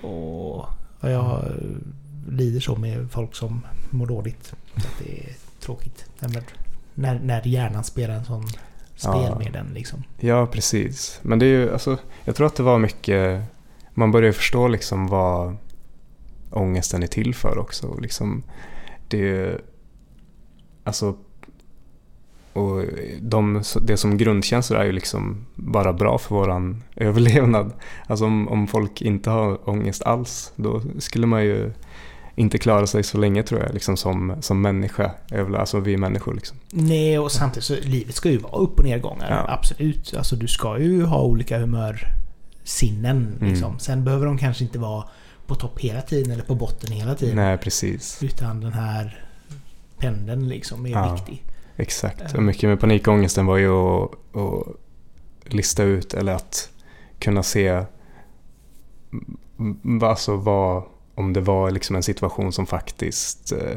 Och jag lider så med folk som mår dåligt. det är tråkigt. När, när hjärnan spelar en sån spel ja. med den. Liksom. Ja, precis. Men det är ju, alltså, jag tror att det var mycket, man börjar förstå liksom vad ångesten är till för också. Liksom, det, alltså, och de, det som grundkänslor är ju liksom bara bra för våran överlevnad. Alltså om, om folk inte har ångest alls, då skulle man ju inte klara sig så länge tror jag, liksom som, som människa. Alltså vi människor liksom. Nej, och samtidigt så livet ska ju vara upp och nedgångar. Ja. Absolut. Alltså du ska ju ha olika humörsinnen. Mm. Liksom. Mm. Sen behöver de kanske inte vara på topp hela tiden eller på botten hela tiden. Nej, precis. Utan den här pendeln liksom är ja, viktig. Exakt. Och mycket med panikångesten var ju att, att lista ut eller att kunna se alltså vad om det var liksom en situation som faktiskt eh,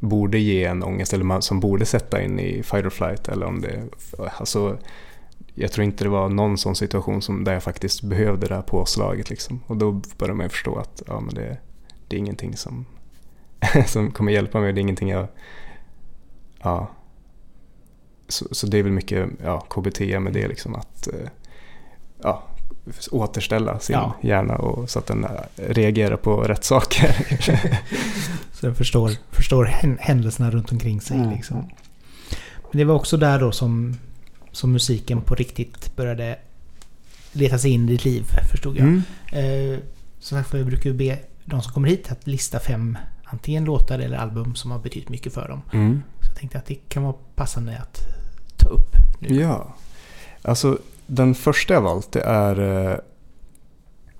borde ge en ångest eller som borde sätta in i fight or flight. Eller om det, alltså, jag tror inte det var någon sån situation som, där jag faktiskt behövde det här påslaget. Liksom. Och då började man förstå att ja, men det, det är ingenting som, som kommer hjälpa mig. Det är ingenting jag... Ja. Så, så det är väl mycket ja, KBT med det. Liksom, att eh, ja, återställa sin ja. hjärna och, så att den reagerar på rätt saker. så den förstår, förstår händelserna runt omkring sig. Mm. Liksom. Men det var också där då som, som musiken på riktigt började leta sig in i ditt liv, förstod jag. Mm. Eh, som sagt jag brukar be de som kommer hit att lista fem antingen låtar eller album som har betytt mycket för dem. Mm. Så jag tänkte att det kan vara passande att ta upp nu. Ja. Alltså den första jag valt det är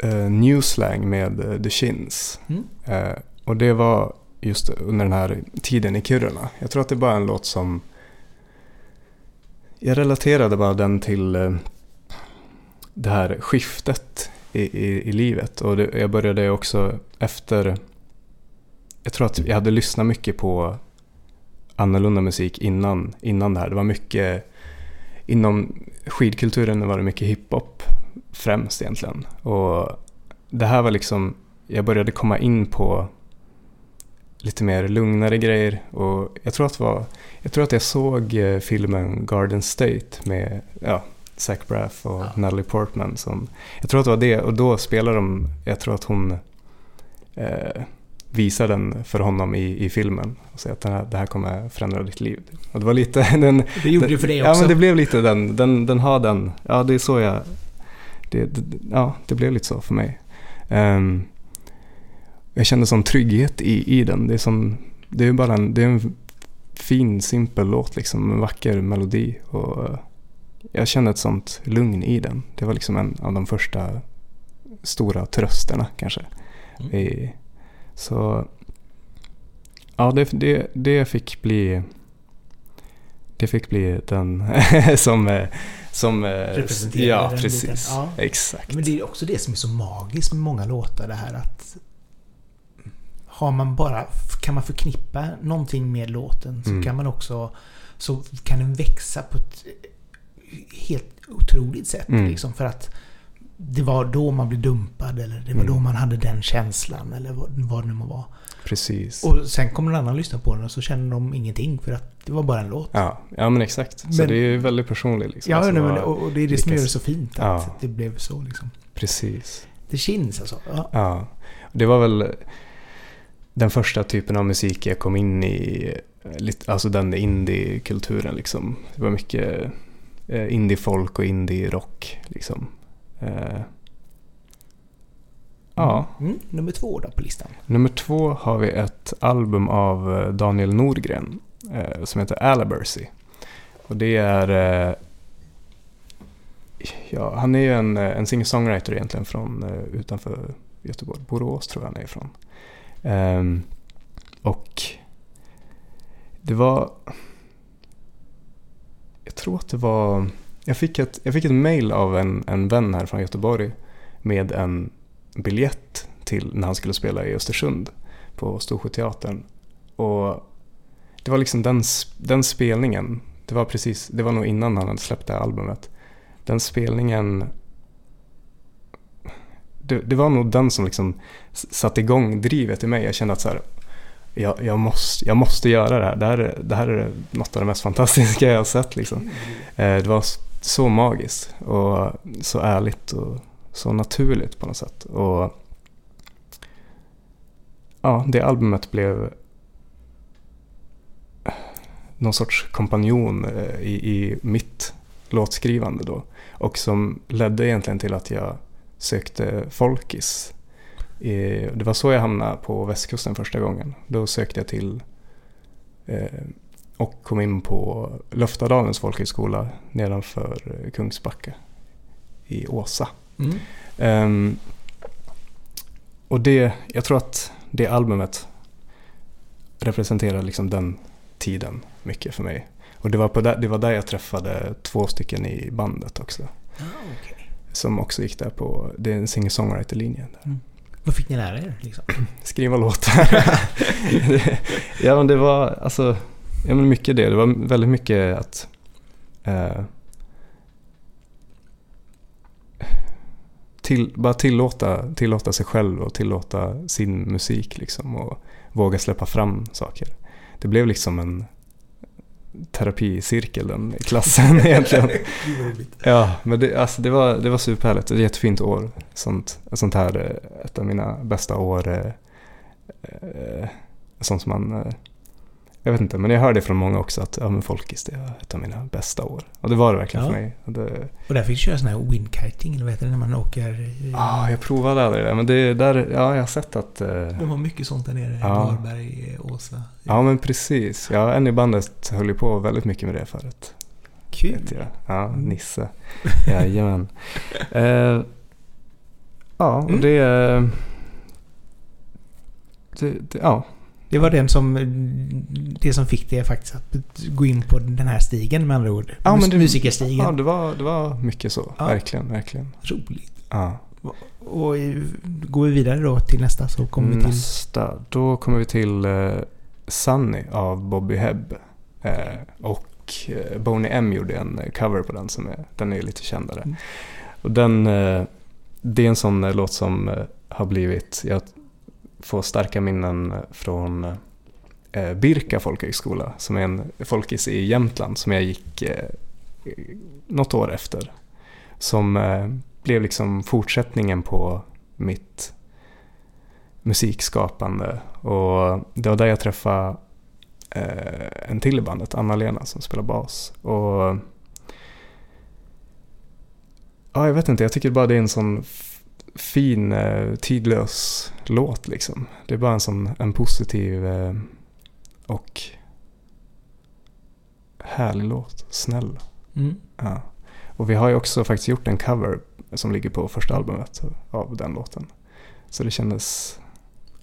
uh, New Slang med uh, The Shins. Mm. Uh, och det var just under den här tiden i Kiruna. Jag tror att det bara är en låt som... Jag relaterade bara den till uh, det här skiftet i, i, i livet. Och det, jag började också efter... Jag tror att jag hade lyssnat mycket på annorlunda musik innan, innan det här. Det var mycket... Inom skidkulturen var det mycket hiphop främst egentligen. Och det här var liksom... Jag började komma in på lite mer lugnare grejer. Och jag tror att, var, jag, tror att jag såg eh, filmen Garden State med ja, Zach Braff och Ja. Natalie Portman. Som, jag tror att det var det och då spelade de, jag tror att hon eh, visar den för honom i, i filmen och säger att det här, det här kommer förändra ditt liv. Och det var lite den... Det gjorde den, det för dig Ja också. men det blev lite den, den, den har den, ja det är så jag, det, det, ja det blev lite så för mig. Ehm, jag kände sån trygghet i, i den. Det är, som, det är bara en, det är en fin, simpel låt liksom. En vacker melodi. Och eh, jag kände ett sånt lugn i den. Det var liksom en av de första stora trösterna kanske. Mm. I, så ja, det, det, det fick bli det fick bli den som, som Representerar Ja, den precis. biten. Ja. Exakt. Men det är också det som är så magiskt med många låtar det här att har man bara, kan man förknippa någonting med låten så Mm. kan man också så kan den växa på ett helt otroligt sätt. Mm. Liksom, för att det var då man blev dumpad eller det var Mm. då man hade den känslan eller vad, vad det nu må vara. Precis. Och sen kommer någon annan lyssna på den och så känner de ingenting för att det var bara en låt. Ja, ja men exakt. Så Men- det är ju väldigt personligt. Liksom. Ja, Alltså, nej, men, och och det är det som gör det så fint att Ja. det blev så liksom. Precis. Det känns alltså. Ja. Ja. Det var väl den första typen av musik jag kom in i. Alltså den indie-kulturen liksom. Det var mycket eh, indie-folk och indie-rock liksom. Eh, Ja. Mm, nummer två då på listan. Nummer två har vi ett album av eh, Daniel Norgren eh, som heter Alabersy. Och det är... Eh, ja, han är ju en, eh, en singer-songwriter egentligen från eh, utanför Göteborg. Borås tror jag han är ifrån. Ehm, och det var... Jag tror att det var... Jag fick ett, jag fick ett mail av en, en vän här från Göteborg med en biljett till när han skulle spela i Östersund på Storsjöteatern. Och det var liksom den, den spelningen, det var precis, det var nog innan han hade släppt det här albumet. Den spelningen, det, det var nog den som liksom satte igång drivet i mig. Jag kände att så här, jag, jag, måste, jag måste göra det här. Det här, är, det här är något av det mest fantastiska jag har sett. Liksom. Eh, Det var så magiskt och så ärligt och så naturligt på något sätt. Och ja, det albumet blev någon sorts kompanjon eh, i, i mitt låtskrivande då. Och som ledde egentligen till att jag sökte folkis. Det var så jag hamnade på västkusten första gången. Då sökte jag till eh, och kom in på Löftadalens folkhögskola nedanför Kungsbacka i Åsa. Mm. Ehm, och det, jag tror att det albumet representerar liksom den tiden mycket för mig. Och det var, på där, det var där jag träffade två stycken i bandet också. Ah, okej. Som också gick där på, det är en singer-songwriter-linje. där. Vad fick ni lära er liksom? Skriva låtar. ja men det var alltså, ja men mycket det. Det var väldigt mycket att eh, till, bara tillåta, tillåta sig själv och tillåta sin musik liksom och våga släppa fram saker. Det blev liksom en terapicirkel den klassen egentligen. Ja, men det, alltså det, var, det var superhärligt. Det var ett jättefint år. Sånt, sånt här, eh, ett av mina bästa år. eh, eh, Sånt som man, eh, jag vet inte, men jag hör det från många också att ja, men folkis det är ett av mina bästa år. Och det var det verkligen Ja. för mig. Och det, Och där fick du köra sån här windkiting, eller vad heter det, när man åker... i- ah, jag provade aldrig det, men det där, ja jag har sett att, eh, De har mycket sånt där nere. Ja. Varberg, Åsa. ja men precis. Ja, en i bandet höll ju på väldigt mycket med det förut. Kul. Ja, Mm. Nisse. Jajamän. eh, ja, och Mm. det, eh, det, det... Ja, Det var den som, det som fick dig faktiskt att gå in på den här stigen med andra ord. Ja, men det- Musikerstigen. ja det, var, det var mycket så. Ja. Verkligen, verkligen. Roligt. Ja. Och går vi vidare då till nästa så kommer vi till... Nästa, då kommer vi till eh, Sunny av Bobby Hebb. Eh, och eh, Boney M gjorde en eh, cover på den som är, den är lite kändare. Mm. Och den, eh, det är en sån eh, låt som eh, har blivit, jag får starka minnen från eh, Birka folkhögskola som är en folkis i Jämtland som jag gick eh, något år efter. Som eh, blev liksom fortsättningen på mitt musikskapande och det var där jag träffade eh, en till i bandet, Anna-Lena som spelar bas. Och ja, jag vet inte, jag tycker bara det är en sån fin, eh, tidlös låt liksom. Det är bara en sån en positiv eh, och härlig låt, snäll. Mm. Ja. Och vi har ju också faktiskt gjort en cover som ligger på första albumet av den låten. Så det kändes,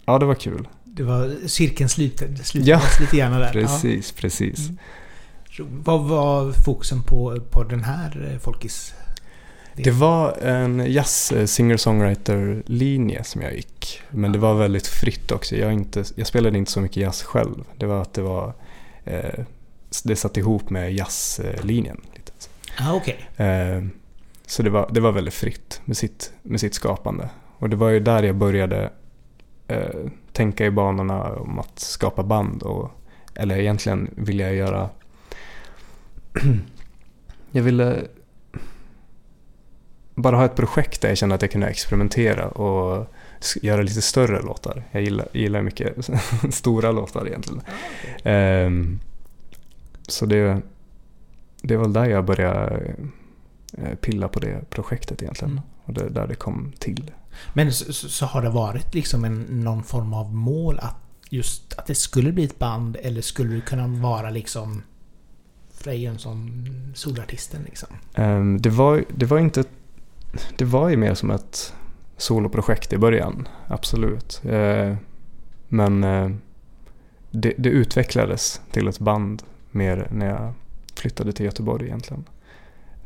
ja det var kul. Det var cirkeln sluten, sluten Ja, lite grann där. Precis, precis. Mm. Ja. Vad var fokusen på, på den här eh, folkis? Det var en jazz singer-songwriter-linje som jag gick. Men det var väldigt fritt också. Jag, inte, jag spelade inte så mycket jazz själv. Det var att det var eh, det satt ihop med jazzlinjen. Lite. Ah, okej. Eh, så det var, det var väldigt fritt med sitt, med sitt skapande. Och det var ju där jag började eh, tänka i banorna om att skapa band. Och, eller egentligen ville jag göra... jag ville bara ha ett projekt där jag kände att jag kunde experimentera och göra lite större låtar. Jag gillar, gillar mycket stora låtar egentligen. Ehm, så det, det var där jag började eh, pilla på det projektet egentligen. Mm. Och det är där det kom till. Men så, så har det varit liksom en, någon form av mål att just att det skulle bli ett band eller skulle det kunna vara liksom Frejon som solartisten liksom? Ehm, det, var, det var inte... Det var ju mer som ett soloprojekt i början, absolut. Eh, men eh, det, det utvecklades till ett band mer när jag flyttade till Göteborg egentligen.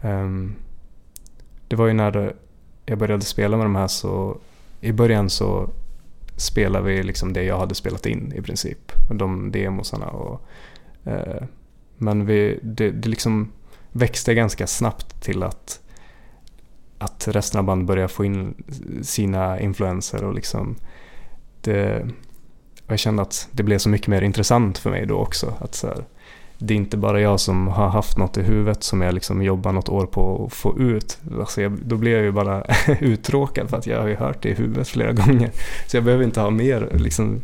Ehm, det var ju när jag började spela med de här så i början så spelade vi liksom det jag hade spelat in i princip. De demosarna och eh, men vi, det, det liksom växte ganska snabbt till att att resten av bandet började få in sina influenser och liksom det, och jag kände att det blev så mycket mer intressant för mig då också. Att så här, det är inte bara jag som har haft något i huvudet som jag liksom jobbar något år på att få ut. Alltså jag, då blir jag ju bara uttråkad för att jag har ju hört det i huvudet flera gånger. Så jag behöver inte ha mer, liksom,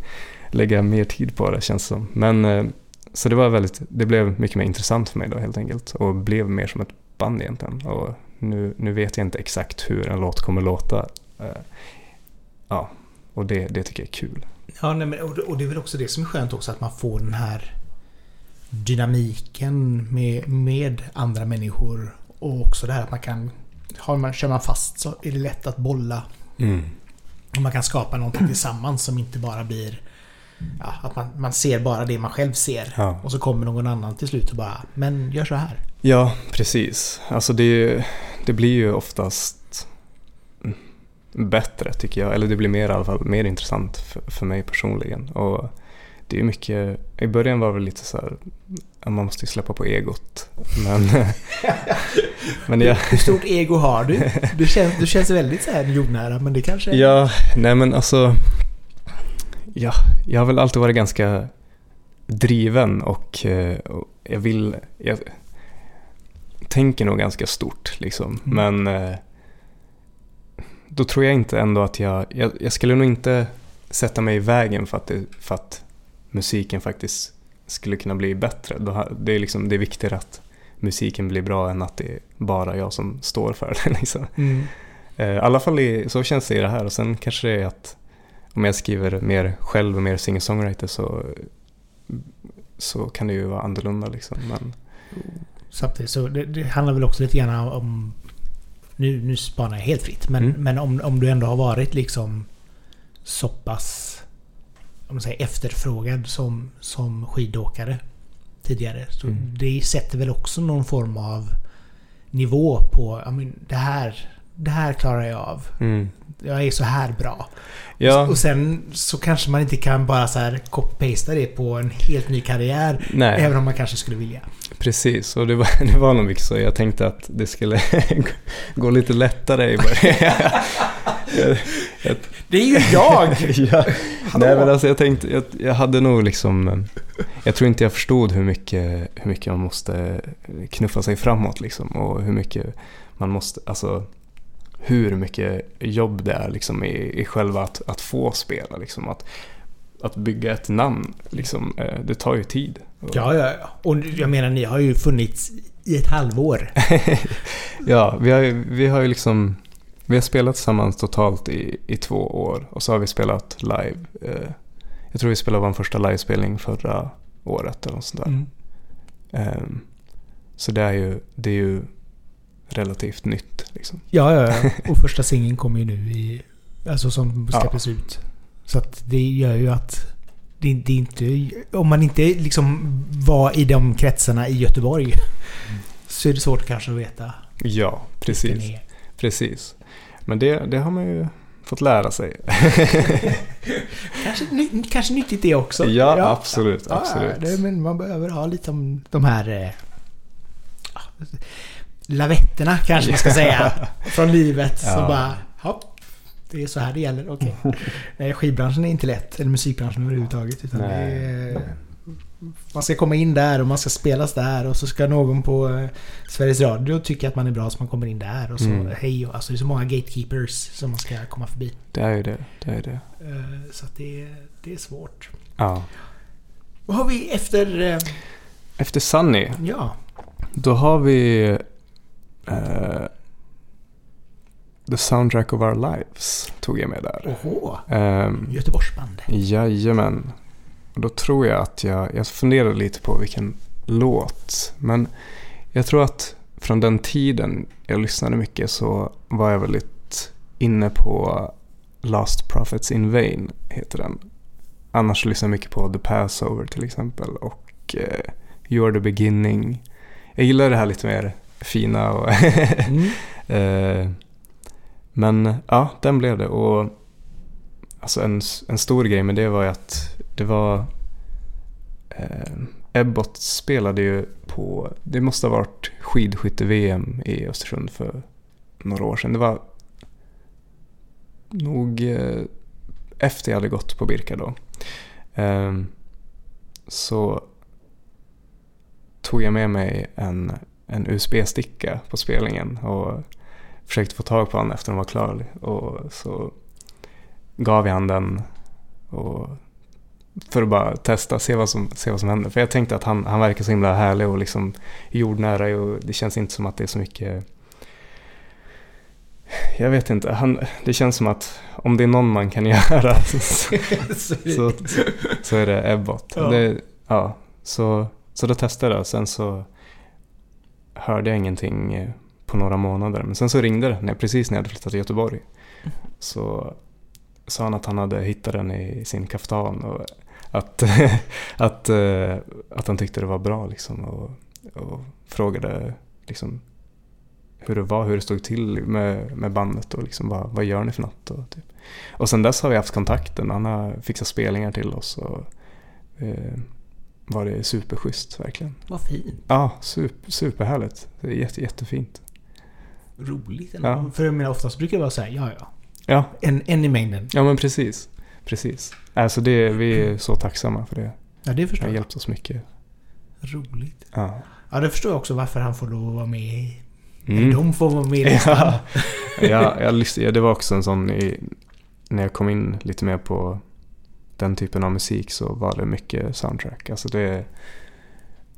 lägga mer tid på det känns som. Men eh, så det var väldigt, det blev mycket mer intressant för mig då helt enkelt. Och blev mer som ett band egentligen. Och nu, nu vet jag inte exakt hur en låt kommer låta. Eh, Ja, och det, det tycker jag är kul. Ja, nej, men, och, det- är väl också det som är skönt också att man får den här dynamiken med, med andra människor och också det här att man kan har man, kör man fast så är det lätt att bolla och man kan skapa någonting tillsammans som inte bara blir ja, att man, man ser bara det man själv ser Ja. och så kommer någon annan till slut och bara Men gör så här. Ja, precis. Alltså det, är det blir ju oftast bättre tycker jag. Eller det blir mer i alla fall mer intressant för, för mig personligen. Och det är mycket, i början var det lite så här, man måste ju släppa på egot. Men, men jag, Hur stort ego har du? Du känns, du känns väldigt så här jordnära men det kanske... Ja, nej men alltså. Ja, jag har väl alltid varit ganska driven och, eh, och jag vill... Jag tänker nog ganska stort liksom. Mm. Men eh, då tror jag inte ändå att jag... Jag, jag skulle nog inte sätta mig i vägen för att, det, för att musiken faktiskt skulle kunna bli bättre. Det, är liksom, det är viktigare att musiken blir bra än att det är bara jag som står för den. Liksom. Mm. Eh, I alla fall i, så känns det i det här och sen kanske det är att om jag skriver mer själv och mer singer-songwriter så, så kan det ju vara annorlunda liksom. Men, Samtidigt så det, det handlar väl också lite grann om... Nu, nu spanar jag helt fritt. Men, Mm. men om, om du ändå har varit liksom så pass om man säger, efterfrågad som, som skidåkare tidigare. Så Mm. det sätter väl också någon form av nivå på men det här det här klarar jag av. Mm. Jag är så här bra. Ja, Och sen så kanske man inte kan bara så här copy-pasta det på en helt ny karriär. nej. Även om man kanske skulle vilja. Precis, och det var, det var nog mycket så. Jag tänkte att det skulle gå lite lättare i början. Det är ju jag! ja. Nej men alltså jag tänkte, jag, jag hade nog liksom, jag tror inte jag förstod hur mycket, hur mycket man måste knuffa sig framåt liksom och hur mycket man måste, alltså hur mycket jobb det är liksom i, i själva att, att få spela liksom. Att, att bygga ett namn liksom, eh, det tar ju tid. Ja, ja, ja. Och jag menar, ni har ju funnits i ett halvår. Ja, vi har, ju- vi har ju liksom vi har spelat tillsammans totalt i, i två år och så har vi spelat live. Eh, jag tror vi spelade vår första livespelning förra året eller något sånt där. Mm. Ehm, så det är ju, det är ju relativt nytt liksom. Ja, ja, ja. Och första singeln kommer ju nu i... Alltså som Ja. släpptes ut. Så att det gör ju att... Det, det är inte... Om man inte liksom var i de kretsarna i Göteborg. Så är det svårt kanske att veta. Ja, precis. precis. Men det, det har man ju fått lära sig. Kanske, ny, kanske nyttigt det också. ja, absolut. Ja, absolut. det, men man behöver ha lite om de här... Ja, lavetterna kanske man ska säga. från livet. Ja. bara... Hopp, det är så här det gäller. Okej. Nej, skivbranschen är inte lätt. Eller musikbranschen överhuvudtaget. Utan är, man ska komma in där och man ska spelas där och så ska någon på eh, Sveriges Radio tycka att man är bra så man kommer in där. Och så Mm. hej och alltså det är så många gatekeepers som man ska komma förbi. Det är ju det. det, är det. Eh, Så att det, det är svårt. Ja. Vad har vi efter... eh, Efter Sunny Ja. Då har vi eh, The Soundtrack of Our Lives tog jag med där. Oho. Um, Göteborgsband. jajamän. Och då tror jag att jag, jag funderade lite på vilken låt. Men jag tror att från den tiden jag lyssnade mycket så var jag väldigt inne på Last Prophets in Vain heter den. Annars lyssnar jag mycket på The Passover till exempel och eh, You Are The Beginning. Jag gillar det här lite mer fina och Mm. Eh, men ja, den blev det. Och alltså en, en stor grej med det var ju att det var eh, Ebbot spelade ju på, det måste ha varit skidskytte-VM i Östersund för några år sedan. Det var nog eh, efter jag hade gått på Birka då. Eh, så tog jag med mig en, en USB-sticka på spelningen och försökte få tag på honom efter den var klar. Och så gav jag han den och för att bara testa, se vad som, se vad som händer. För jag tänkte att han, han verkar så himla härlig och liksom jordnära och det känns inte som att det är så mycket jag vet inte, han, det känns som att om det är någon man kan göra så, Så- så, så är det Ebbot. Ja. Det, ja, så, så då testade jag och sen så hörde jag ingenting eh, på några månader. Men sen så ringde det när, precis när jag hade flyttat till Göteborg. Så sa han att han hade hittat den i sin kaftan och att, att, eh, att han tyckte det var bra liksom och, och frågade liksom hur det var, hur det stod till med, med bandet och liksom vad, vad gör ni för något? Och, typ. och sen dess har vi haft kontakten. Han har fixat spelningar till oss och eh, var det superschysst verkligen. Vad fint. Ja, super, superhärligt. Det är jätte, jättefint. Roligt ändå. Ja. För jag menar oftast brukar det vara så här, ja ja. Ja, En, en i mängden. ja men precis. Precis. Alltså det, vi är så tacksamma för det. Ja, det Det förstår har jag. hjälpt oss mycket. Roligt. Ja. Ja, det förstår jag också varför han får lov att vara med i... Mm. De får vara med i. Ja, ja, jag lyssnade, ja, det var också en sån i, när jag kom in lite mer på den typen av musik så var det mycket soundtrack. Alltså det,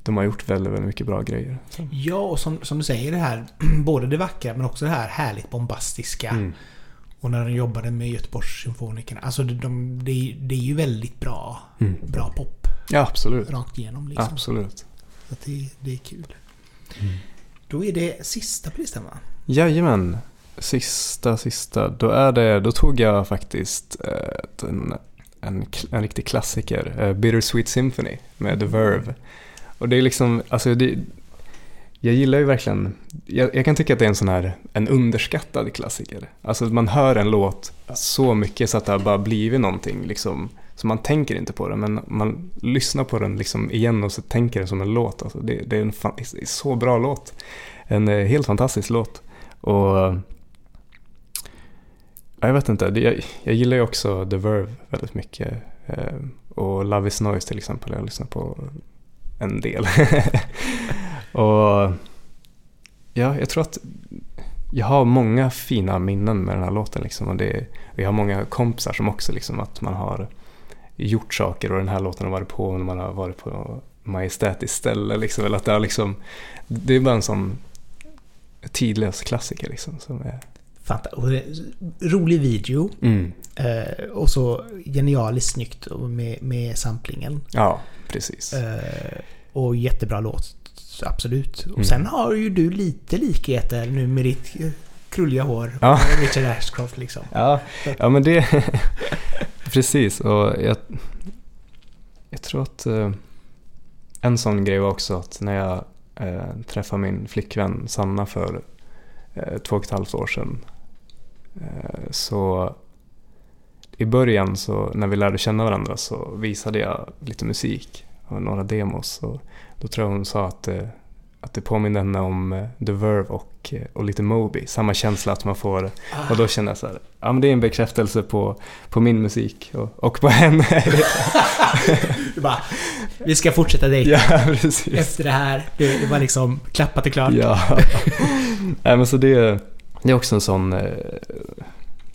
de har gjort väldigt, väldigt mycket bra grejer. Så. Ja, och som, som du säger det här, både det vackra men också det här härligt bombastiska. Mm. Och när de jobbade med Göteborgssymfonikerna. Alltså de, de, det, är- det är ju väldigt bra, Mm. bra pop Ja, absolut. rakt igenom liksom. Absolut. Så det, det är kul. Mm. Då är det sista på listan va? Jajamän. Sista, sista. Då, är det, då tog jag faktiskt eh, en, en, en riktig klassiker. uh, Bittersweet Symphony med The Verve. Och det är liksom, alltså det, jag gillar ju verkligen, jag, jag, kan tycka att det är en sån här, en underskattad klassiker. Alltså man hör en låt så mycket så att det har bara blivit någonting liksom. Så man tänker inte på det, men man lyssnar på den liksom igen och så tänker det som en låt. Alltså det, det är en fan, det är så bra låt. En eh, helt fantastisk låt. Och jag vet inte, jag, jag gillar ju också The Verve väldigt mycket. Ehm, och Love is Noise till exempel, jag lyssnar på en del. och ja, jag tror att jag har många fina minnen med den här låten. Liksom, och det, jag har många kompisar som också liksom, att man har gjort saker och den här låten har varit på när man har varit på majestätiskt ställe. Liksom, eller att det, har liksom, det är bara en sån tidlös klassiker. Liksom, som är... Rolig video. Mm. Eh, och så genialiskt snyggt med, med samplingen. Ja, precis. Eh, och jättebra låt. Absolut. Och Mm. sen har ju du lite likheter nu med ditt krulliga hår. Ja. och Richard Ashcroft liksom. Ja, ja men det... precis, och jag, jag tror att eh, en sån grej var också att när jag eh, träffade min flickvän Sanna för eh, två och ett halvt år sedan så i början så när vi lärde känna varandra så visade jag lite musik och några demos och då tror jag hon sa att, eh, att det påminner henne om eh, The Verve och, eh, och lite Moby. Samma känsla att man får och då kände jag så här, ja men det är en bekräftelse på, på min musik och, och på henne. Du bara, vi ska fortsätta dejta. ja, precis. Efter det här. Det, det var liksom klappat och klart. Ja. Nej men så det, det är också en sån, eh,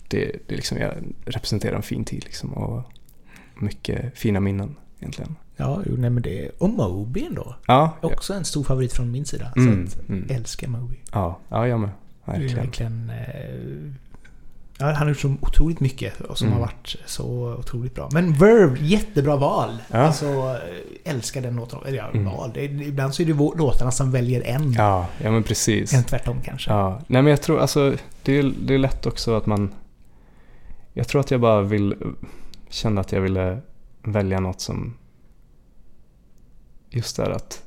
det, det är liksom, jag representerar en fin tid liksom och mycket fina minnen egentligen. Ja, jo, nej men det... Och Moby ändå. Ja, ja. Också en stor favorit från min sida. Mm, Så att, mm. älskar Moby. Ja, ja jag med. Det är Verkligen. Ja, han har gjort så otroligt mycket och som Mm. har varit så otroligt bra. Men Verve, jättebra val. Ja. Alltså, eh, älskar den låten. Eller ja, Mm. val. Det, ibland så är det låtarna som väljer en. Ja, ja men precis. Än tvärtom kanske. Ja, nej men jag tror alltså det är, det är lätt också att man Jag tror att jag bara vill känna att jag ville välja något som just där att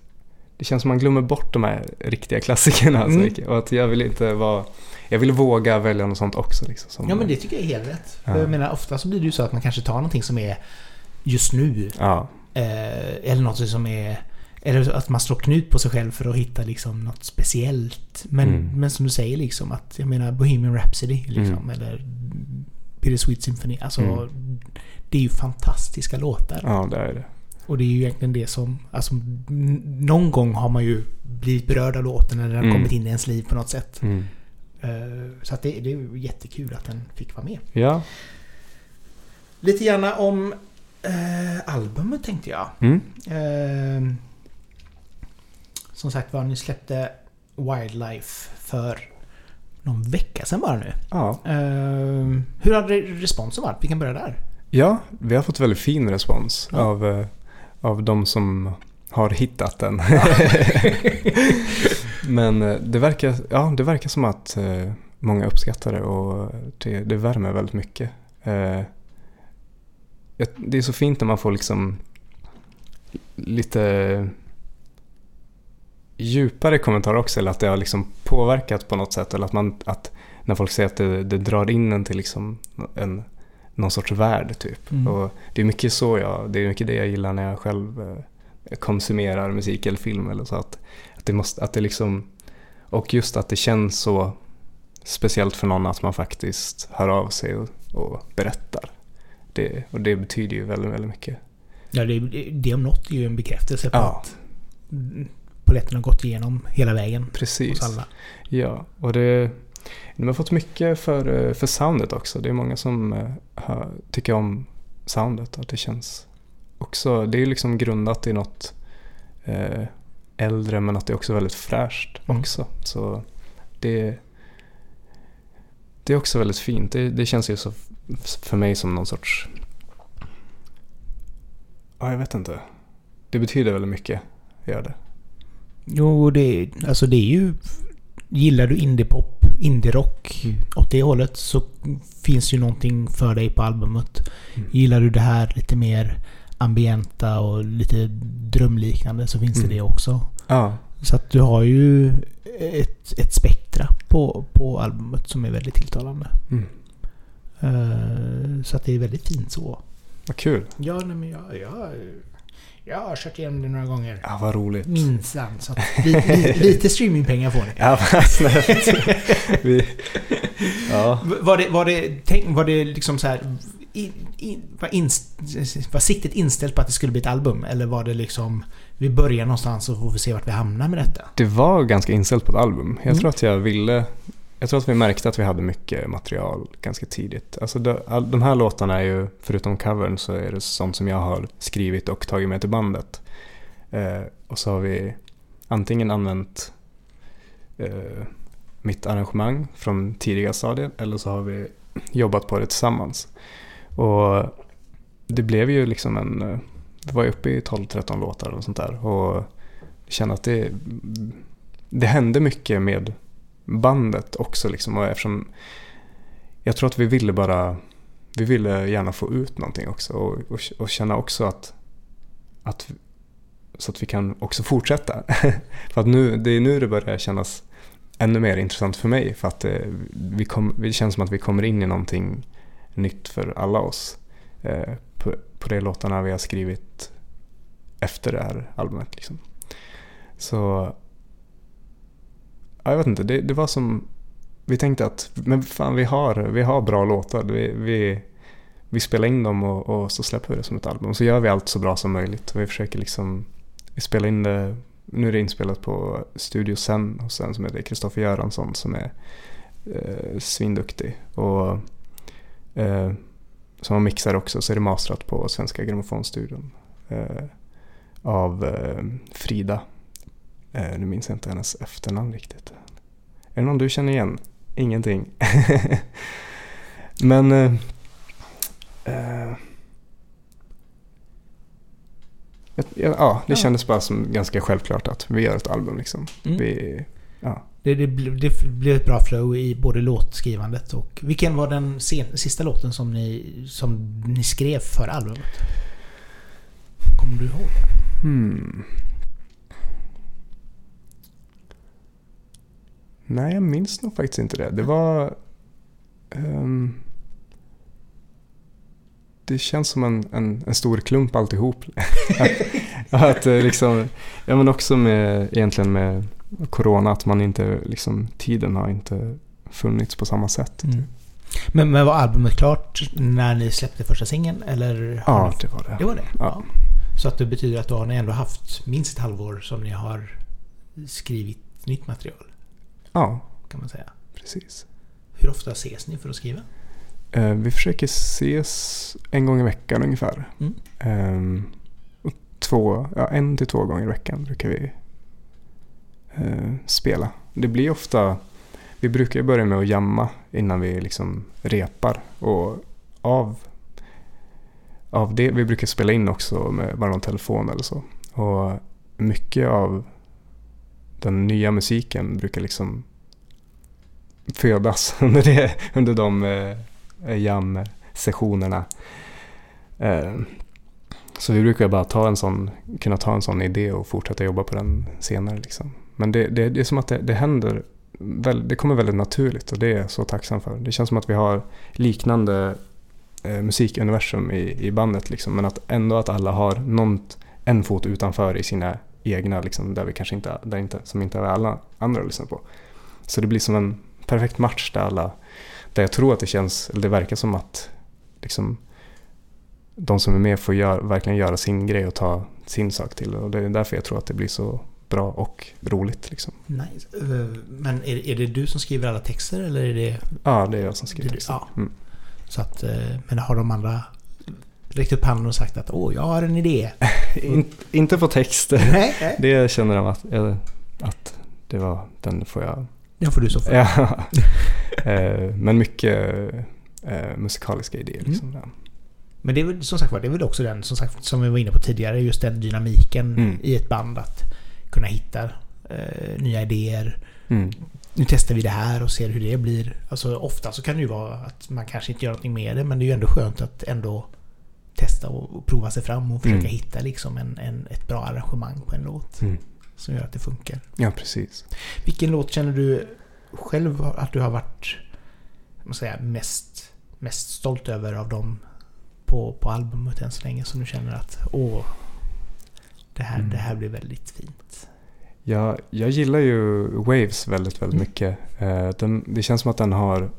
det känns som man glömmer bort de här riktiga klassikerna så Mm. mycket och att jag vill inte vara Jag vill våga välja något sånt också liksom. Som, Ja men det tycker jag är helt rätt. Ja. Jag menar ofta så blir det ju så att man kanske tar någonting som är just nu. Ja, Eh, eller något som är... Eller att man slår knut på sig själv för att hitta liksom något speciellt. Men, Mm. men som du säger liksom att jag menar Bohemian Rhapsody liksom. Mm. Eller Bittersweet Symphony. Alltså Mm. det är ju fantastiska låtar. ja det är det. Och det är ju egentligen det som... Alltså någon gång har man ju blivit berörd av låten eller den har Mm. kommit in i ens liv på något sätt. Mm. Eh, så att det, det är jättekul att den fick vara med. Ja. Lite gärna om eh, albumet tänkte jag. Mm. Eh, som sagt var, ni släppte Wildlife för någon vecka sedan bara nu. Ja. Eh, hur har re- responsen varit? Vi kan börja där. ja, vi har fått väldigt fin respons Ja. av, eh, av de som har hittat den. Men eh, det verkar, ja, det verkar som att eh, många uppskattar det och det, det värmer väldigt mycket. Eh, det är så fint när man får liksom lite djupare kommentarer också, eller att det har liksom påverkat på något sätt. Eller att, man, att när folk säger att det, det drar in en till liksom en, någon sorts värld typ. Mm. Och det är mycket så jag, det är mycket det jag gillar när jag själv eh, konsumerar musik eller film eller så. Att, att det måste, att det liksom, och just att det känns så speciellt för någon att man faktiskt hör av sig och, och berättar. Det, och det betyder ju väldigt, väldigt mycket. Ja, det, det om något är ju en bekräftelse på Ja. att polletten har gått igenom hela vägen Precis. hos alla. Ja, och det, de har fått mycket för, eh, för soundet också. Det är många som eh, hör, tycker om soundet. Att det känns också, det är liksom grundat i något eh, äldre men att det är också väldigt fräscht Mm. också. Så det, det är också väldigt fint. Det, det känns ju så för mig som någon sorts, ja jag vet inte. Det betyder väldigt mycket, gör det. Jo, det, alltså det är ju... Gillar du indiepop, indierock Mm. åt det hållet så finns ju någonting för dig på albumet. Mm. Gillar du det här lite mer ambienta och lite drömliknande så finns Mm. det det också. Ja, Så att du har ju ett, ett spektra på, på albumet som är väldigt tilltalande. Mm. Eh, så att det är väldigt fint så. Vad kul. Ja, nej, men jag, jag, jag har kört igenom det några gånger. Ja, vad roligt. Minsann. Så att li, li, lite streamingpengar får ni. Ja, vad snällt. Vi, ja. Var det, var det, tänk, var det liksom så här... In, in, var, var siktet inställt på att det skulle bli ett album? Eller var det liksom... Vi börjar någonstans och får vi se vart vi hamnar med detta? Det var ganska inställt på ett album. Jag Mm. tror att jag ville... Jag tror att vi märkte att vi hade mycket material ganska tidigt. Alltså de, all, de här låtarna är ju, förutom covern, så är det sånt som jag har skrivit och tagit med till bandet. Eh, och så har vi antingen använt eh, mitt arrangemang från tidiga stadier eller så har vi jobbat på det tillsammans. Och det blev ju liksom en... Eh, vi var ju uppe i 12-13 låtar och sånt där. Och jag att det, det hände mycket med bandet också liksom. Och eftersom jag tror att vi ville bara, vi ville gärna få ut någonting också. Och, och, och känna också att, att, så att vi kan också fortsätta. för att nu, det är nu det börjar kännas ännu mer intressant för mig. För att eh, vi kom, det känns som att vi kommer in i någonting nytt för alla oss. Eh, på, på de låtarna vi har skrivit efter det här albumet. Liksom. Så ja, jag vet inte, det, det var som vi tänkte att men fan, vi, har, vi har bra låtar. Vi, vi, vi spelar in dem och, och så släpper vi det som ett album. Så gör vi allt så bra som möjligt. Och vi försöker liksom vi spelar in det, nu är det inspelat på Studio Sen hos en som heter Kristoffer Göransson som är eh, svinduktig. Och eh, som har mixar också så är det masterat på Svenska Grammofonstudion eh, av eh, Frida. Eh, nu minns jag inte hennes efternamn riktigt. Är det någon du känner igen? Ingenting. Men eh, eh, ja, det Ja. kändes bara som ganska självklart att vi gör ett album liksom. Mm. Vi, ja. Det, det, det blev ett bra flow i både låtskrivandet och... Vilken var den sen, sista låten som ni, som ni skrev för albumet? Kommer du ihåg? Hmm. Nej, jag minns nog faktiskt inte det. Det var... ehm, det känns som en, en, en stor klump alltihop. att, att eh, liksom, ja men också med, egentligen med Corona, att man inte, liksom, tiden har inte funnits på samma sätt. Mm. Men, men var albumet klart när ni släppte första singeln? Eller? Ja, ni- det var det. Det var det? Ja. Så att det betyder att då har ni ändå haft minst ett halvår som ni har skrivit nytt material? Ja, Kan man säga. precis. Hur ofta ses ni för att skriva? Eh, vi försöker ses en gång i veckan ungefär. Mm. Och två, ja, en till två gånger i veckan brukar vi eh, spela. Det blir ofta, vi brukar börja med att jamma innan vi liksom repar. Och av, av det, vi brukar spela in också med bara någon telefon eller så. Och mycket av den nya musiken brukar liksom födas under, det, under de eh, eh jam-sessionerna. Eh, så vi brukar bara ta en sån, kunna ta en sån idé och fortsätta jobba på den senare. Liksom. Men det, det, det är som att det, det händer, väl, det kommer väldigt naturligt och det är jag så tacksam för. Det känns som att vi har liknande eh, musikuniversum i, i bandet liksom, men att ändå att alla har något, en fot utanför i sina egna, liksom, där vi kanske inte, där inte, som inte alla andra lyssnar på. Så det blir som en perfekt match där alla, där jag tror att det känns, eller det verkar som att liksom, de som är med får gör, verkligen göra sin grej och ta sin sak till. Och det är därför jag tror att det blir så bra och roligt. Liksom. Nice. Eh, Men är, är det du som skriver alla texter eller är det... Ja, det är jag som skriver texten. ja. Mm. Så att... eh, Men har de andra räckt upp handen och sagt att åh, jag har en idé? In, inte på text. Nej, nej. Det känner de att, eh, att det var, den får jag... Den får du stå för. Ja. Eh, Men mycket eh, musikaliska idéer. Liksom. Ja. Men det är väl som sagt var, det är väl också den som, sagt, som vi var inne på tidigare, just den dynamiken Mm. i ett band. Att kunna hitta eh, nya idéer. Mm. Nu testar vi det här och ser hur det blir. Alltså ofta så kan det ju vara att man kanske inte gör någonting med det, men det är ju ändå skönt att ändå testa och, prova sig fram och försöka Mm. hitta liksom en, en, ett bra arrangemang på en låt. Mm. som gör att det funkar. Ja, precis. Vilken låt känner du själv att du har varit säga, mest, mest stolt över av dem på, på albumet än så länge? Som du känner att åh, det här, Mm. det här blir väldigt fint. Ja, jag gillar ju Waves väldigt, väldigt mycket. Eh, Den, det känns som att den har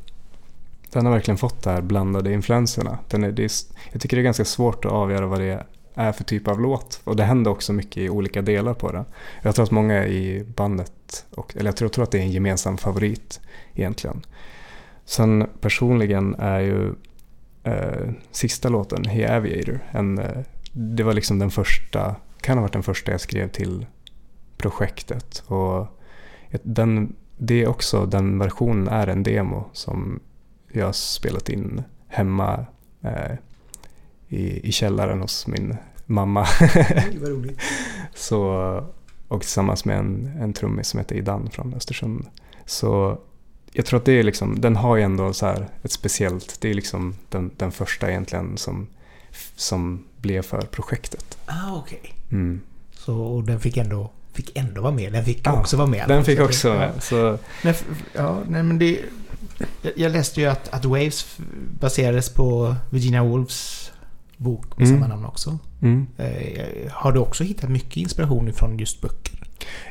den har verkligen fått de här blandade influenserna. Den är, det är, jag tycker det är ganska svårt att avgöra vad det är för typ av låt. Och det händer också mycket i olika delar på den. Jag tror att många i bandet, och, eller jag tror, tror att det är en gemensam favorit egentligen. Sen personligen är ju eh, sista låten, Hey Aviator, en, eh, det var liksom den första, kan ha varit den första jag skrev till projektet. Och den, det är också, den versionen är en demo som jag har spelat in hemma eh, i, i källaren hos min mamma. Vad roligt. Så, och tillsammans med en, en trummis som heter Idan från Östersund. Så jag tror att det är liksom, den har ju ändå så här ett speciellt, det är liksom den, den första egentligen som, som blev för projektet. Ah, okej. Mm. Så och den fick ändå, fick ändå vara med. Den fick Ja, också vara med. Den fick Så också det- med. Så, f- ja, nej men det... Jag, läste ju att, att Waves baserades på Virginia Woolfs bok med Mm. samma namn också. mm. Eh, har du också hittat mycket inspiration från just böcker?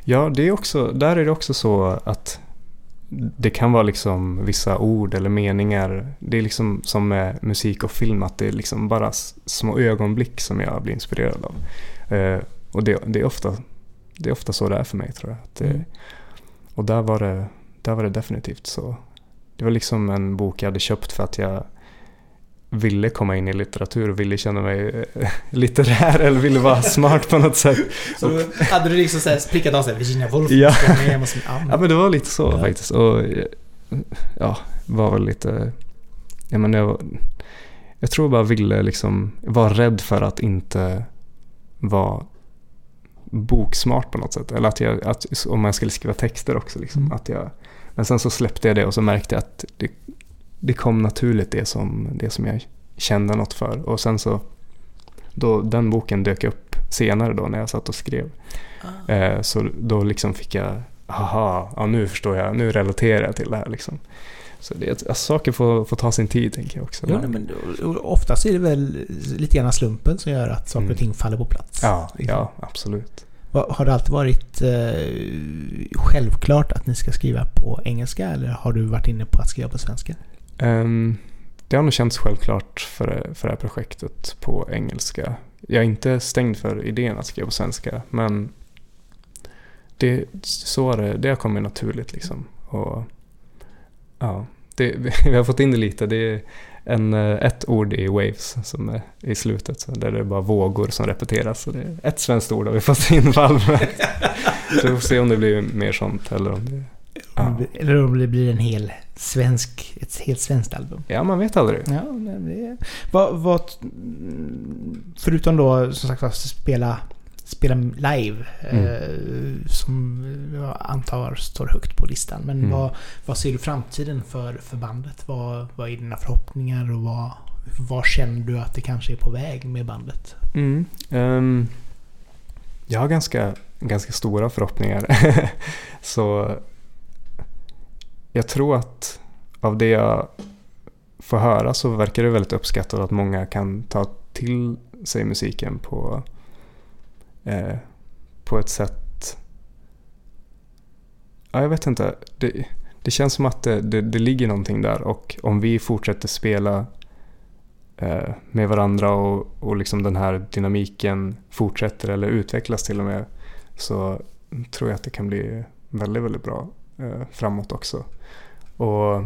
Ja, det är också, där är det också så att det kan vara liksom vissa ord eller meningar. Det är liksom som med musik och film att det är liksom bara små ögonblick som jag blir inspirerad av. Eh, och det, det, är ofta, det är ofta så det är för mig tror jag. Det, Mm. Och där var, det, där var det definitivt så. Det var liksom en bok jag hade köpt för att jag ville komma in i litteratur och ville känna mig eh, litterär eller ville vara smart på något sätt. Så då hade du liksom såhär prickat av sig Virginia Woolf? Ja. med, jag måste- ja, Ja men det var lite så Ja. faktiskt. Och eh, ja, var väl lite... Jag, menar, jag, jag tror jag bara ville liksom vara rädd för att inte vara boksmart på något sätt. Eller att jag, att, om man skulle skriva texter också. Liksom, Mm. att jag, men sen så släppte jag det och så märkte jag att det, det kom naturligt det som, det som jag kände något för. Och sen så, då den boken dök upp senare då när jag satt och skrev. Ah. Eh, så då liksom fick jag, aha, ja, nu förstår jag, nu relaterar jag till det här liksom. Så det, alltså, saker får, får ta sin tid tänker jag också. Ja, nej, men oftast är det väl lite grann slumpen som gör att saker och Mm. ting faller på plats. ja, Liksom. ja, absolut. Har det alltid varit eh, självklart att ni ska skriva på engelska eller har du varit inne på att skriva på svenska? Um, det har nog känts självklart för, för det här projektet på engelska. Jag är inte stängd för idén att skriva på svenska, men det, så har det, det har kommit naturligt liksom. Och, ja, det, vi har fått in det lite. Det en, eh, ett ord i Waves som är i slutet, så där det är bara vågor som repeteras. Så det är ett svenskt ord har vi fått in på albumet. Så vi får se om det blir mer sånt eller om det... Ja, Eller om det blir en hel svensk, ett helt svenskt album? ja man vet aldrig. Ja, det är... Vad, vad, förutom då som sagt var spela, spela live, Mm. eh, som jag antar står högt på listan. Men Mm. vad, vad ser du framtiden för, för bandet? Vad, vad är dina förhoppningar och vad, vad känner du att det kanske är på väg med bandet? Mm. ehm, jag har ganska, ganska stora förhoppningar. så jag tror att av det jag får höra så verkar det väldigt uppskattat att många kan ta till sig musiken på, eh, på ett sätt... Ja, jag vet inte. Det, det känns som att det, det, det ligger någonting där och om vi fortsätter spela eh, med varandra och, och liksom den här dynamiken fortsätter eller utvecklas till och med så tror jag att det kan bli väldigt, väldigt bra eh, framåt också. Och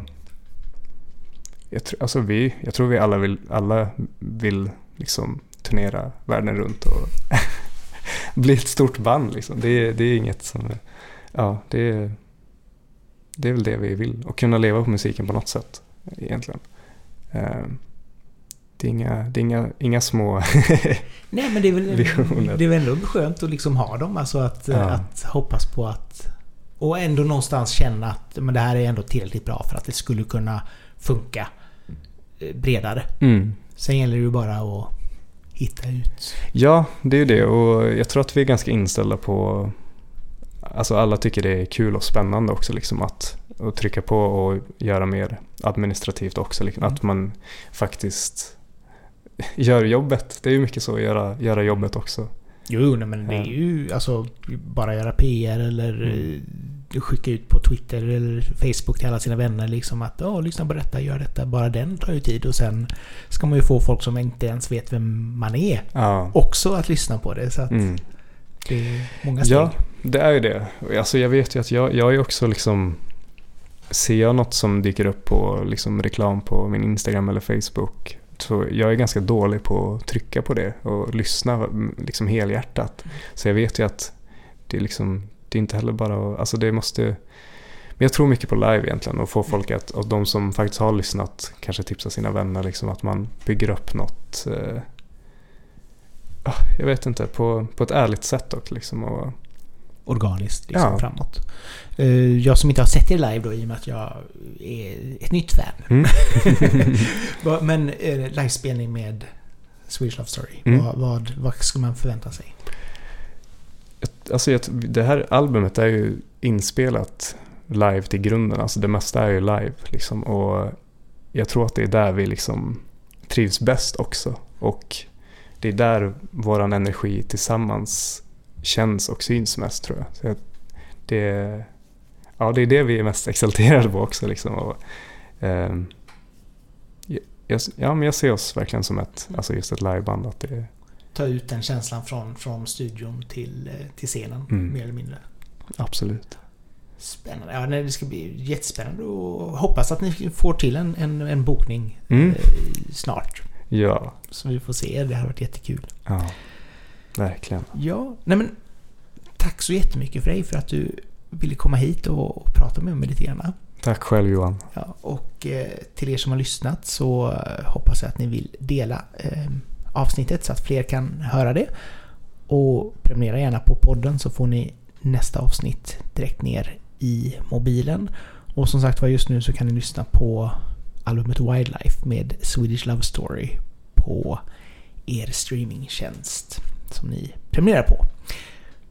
jag, tr- alltså vi, jag tror vi alla vill, alla vill liksom turnera världen runt och bli ett stort band. Liksom. Det, är- det är inget som... Ja, det är, det är väl det vi vill. Och kunna leva på musiken på något sätt egentligen. Eh, det är inga, det är inga, inga små... Nej men det är väl, Visioner. det är väl ändå skönt att liksom ha dem. Alltså att, Ja. att hoppas på att... Och ändå någonstans känna att men det här är ändå tillräckligt bra för att det skulle kunna funka eh, bredare. Mm. Sen gäller det ju bara att hitta ut. Ja, det är ju det och jag tror att vi är ganska inställda på alltså alla tycker det är kul och spännande också liksom att, att trycka på och göra mer administrativt också. Liksom, Mm. Att man faktiskt gör jobbet. Det är ju mycket så, att göra, göra jobbet också. Jo, nej, men det är Ja. ju alltså bara göra PR eller Mm. Skicka ut på Twitter eller Facebook till alla sina vänner liksom att ja, lyssna på detta, gör detta. Bara den tar ju tid och sen ska man ju få folk som inte ens vet vem man är Ja. också att lyssna på det. Så att Mm. det är många steg. Ja, det är ju det. Alltså jag vet ju att jag, jag är också liksom Ser jag något som dyker upp på liksom reklam på min Instagram eller Facebook så jag är ganska dålig på att trycka på det och lyssna liksom helhjärtat. Så jag vet ju att det är liksom det är inte heller bara att, alltså det måste men jag tror mycket på live egentligen och få folk att, och de som faktiskt har lyssnat kanske tipsa sina vänner liksom att man bygger upp något eh, ah, jag vet inte, på, på ett ärligt sätt också liksom och Organiskt liksom Ja. framåt. Eh, Jag som inte har sett er live då i och med att jag är ett nytt fan. Mm. Men eh, livespelning med Swedish Love Story. Mm. Vad, vad, vad ska man förvänta sig? Alltså det här albumet är ju inspelat live till grunden. Alltså det mesta är ju live liksom. Och jag tror att det är där vi liksom trivs bäst också. Och det är där vår energi tillsammans känns och syns mest tror jag. Så jag- det, ja, det är det vi är mest exalterade på också liksom. Och, eh, jag, ja, men jag ser oss verkligen som ett, alltså just ett liveband. Att det, Ta ut den känslan från, från studion till, eh, till scenen. Mm. Mer eller mindre. absolut. Spännande. Ja, det ska bli jättespännande och hoppas att ni får till en, en, en bokning Mm. eh, snart. Ja, Så vi får se. Det hade varit jättekul. ja, verkligen. Ja, nej men tack så jättemycket Frej för att du ville komma hit och, och prata med mig lite grann. Tack själv Johan. Ja, och eh, till er som har lyssnat så hoppas jag att ni vill dela avsnittet så att fler kan höra det. Och prenumerera gärna på podden så får ni nästa avsnitt direkt ner i mobilen. Och som sagt var just nu så kan ni lyssna på albumet Wildlife med Swedish Love Story på er streamingtjänst som ni prenumererar på.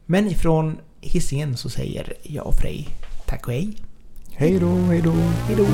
Men ifrån hissingen så säger jag och Frej tack och hej. Hej då, hej då. Hejdå!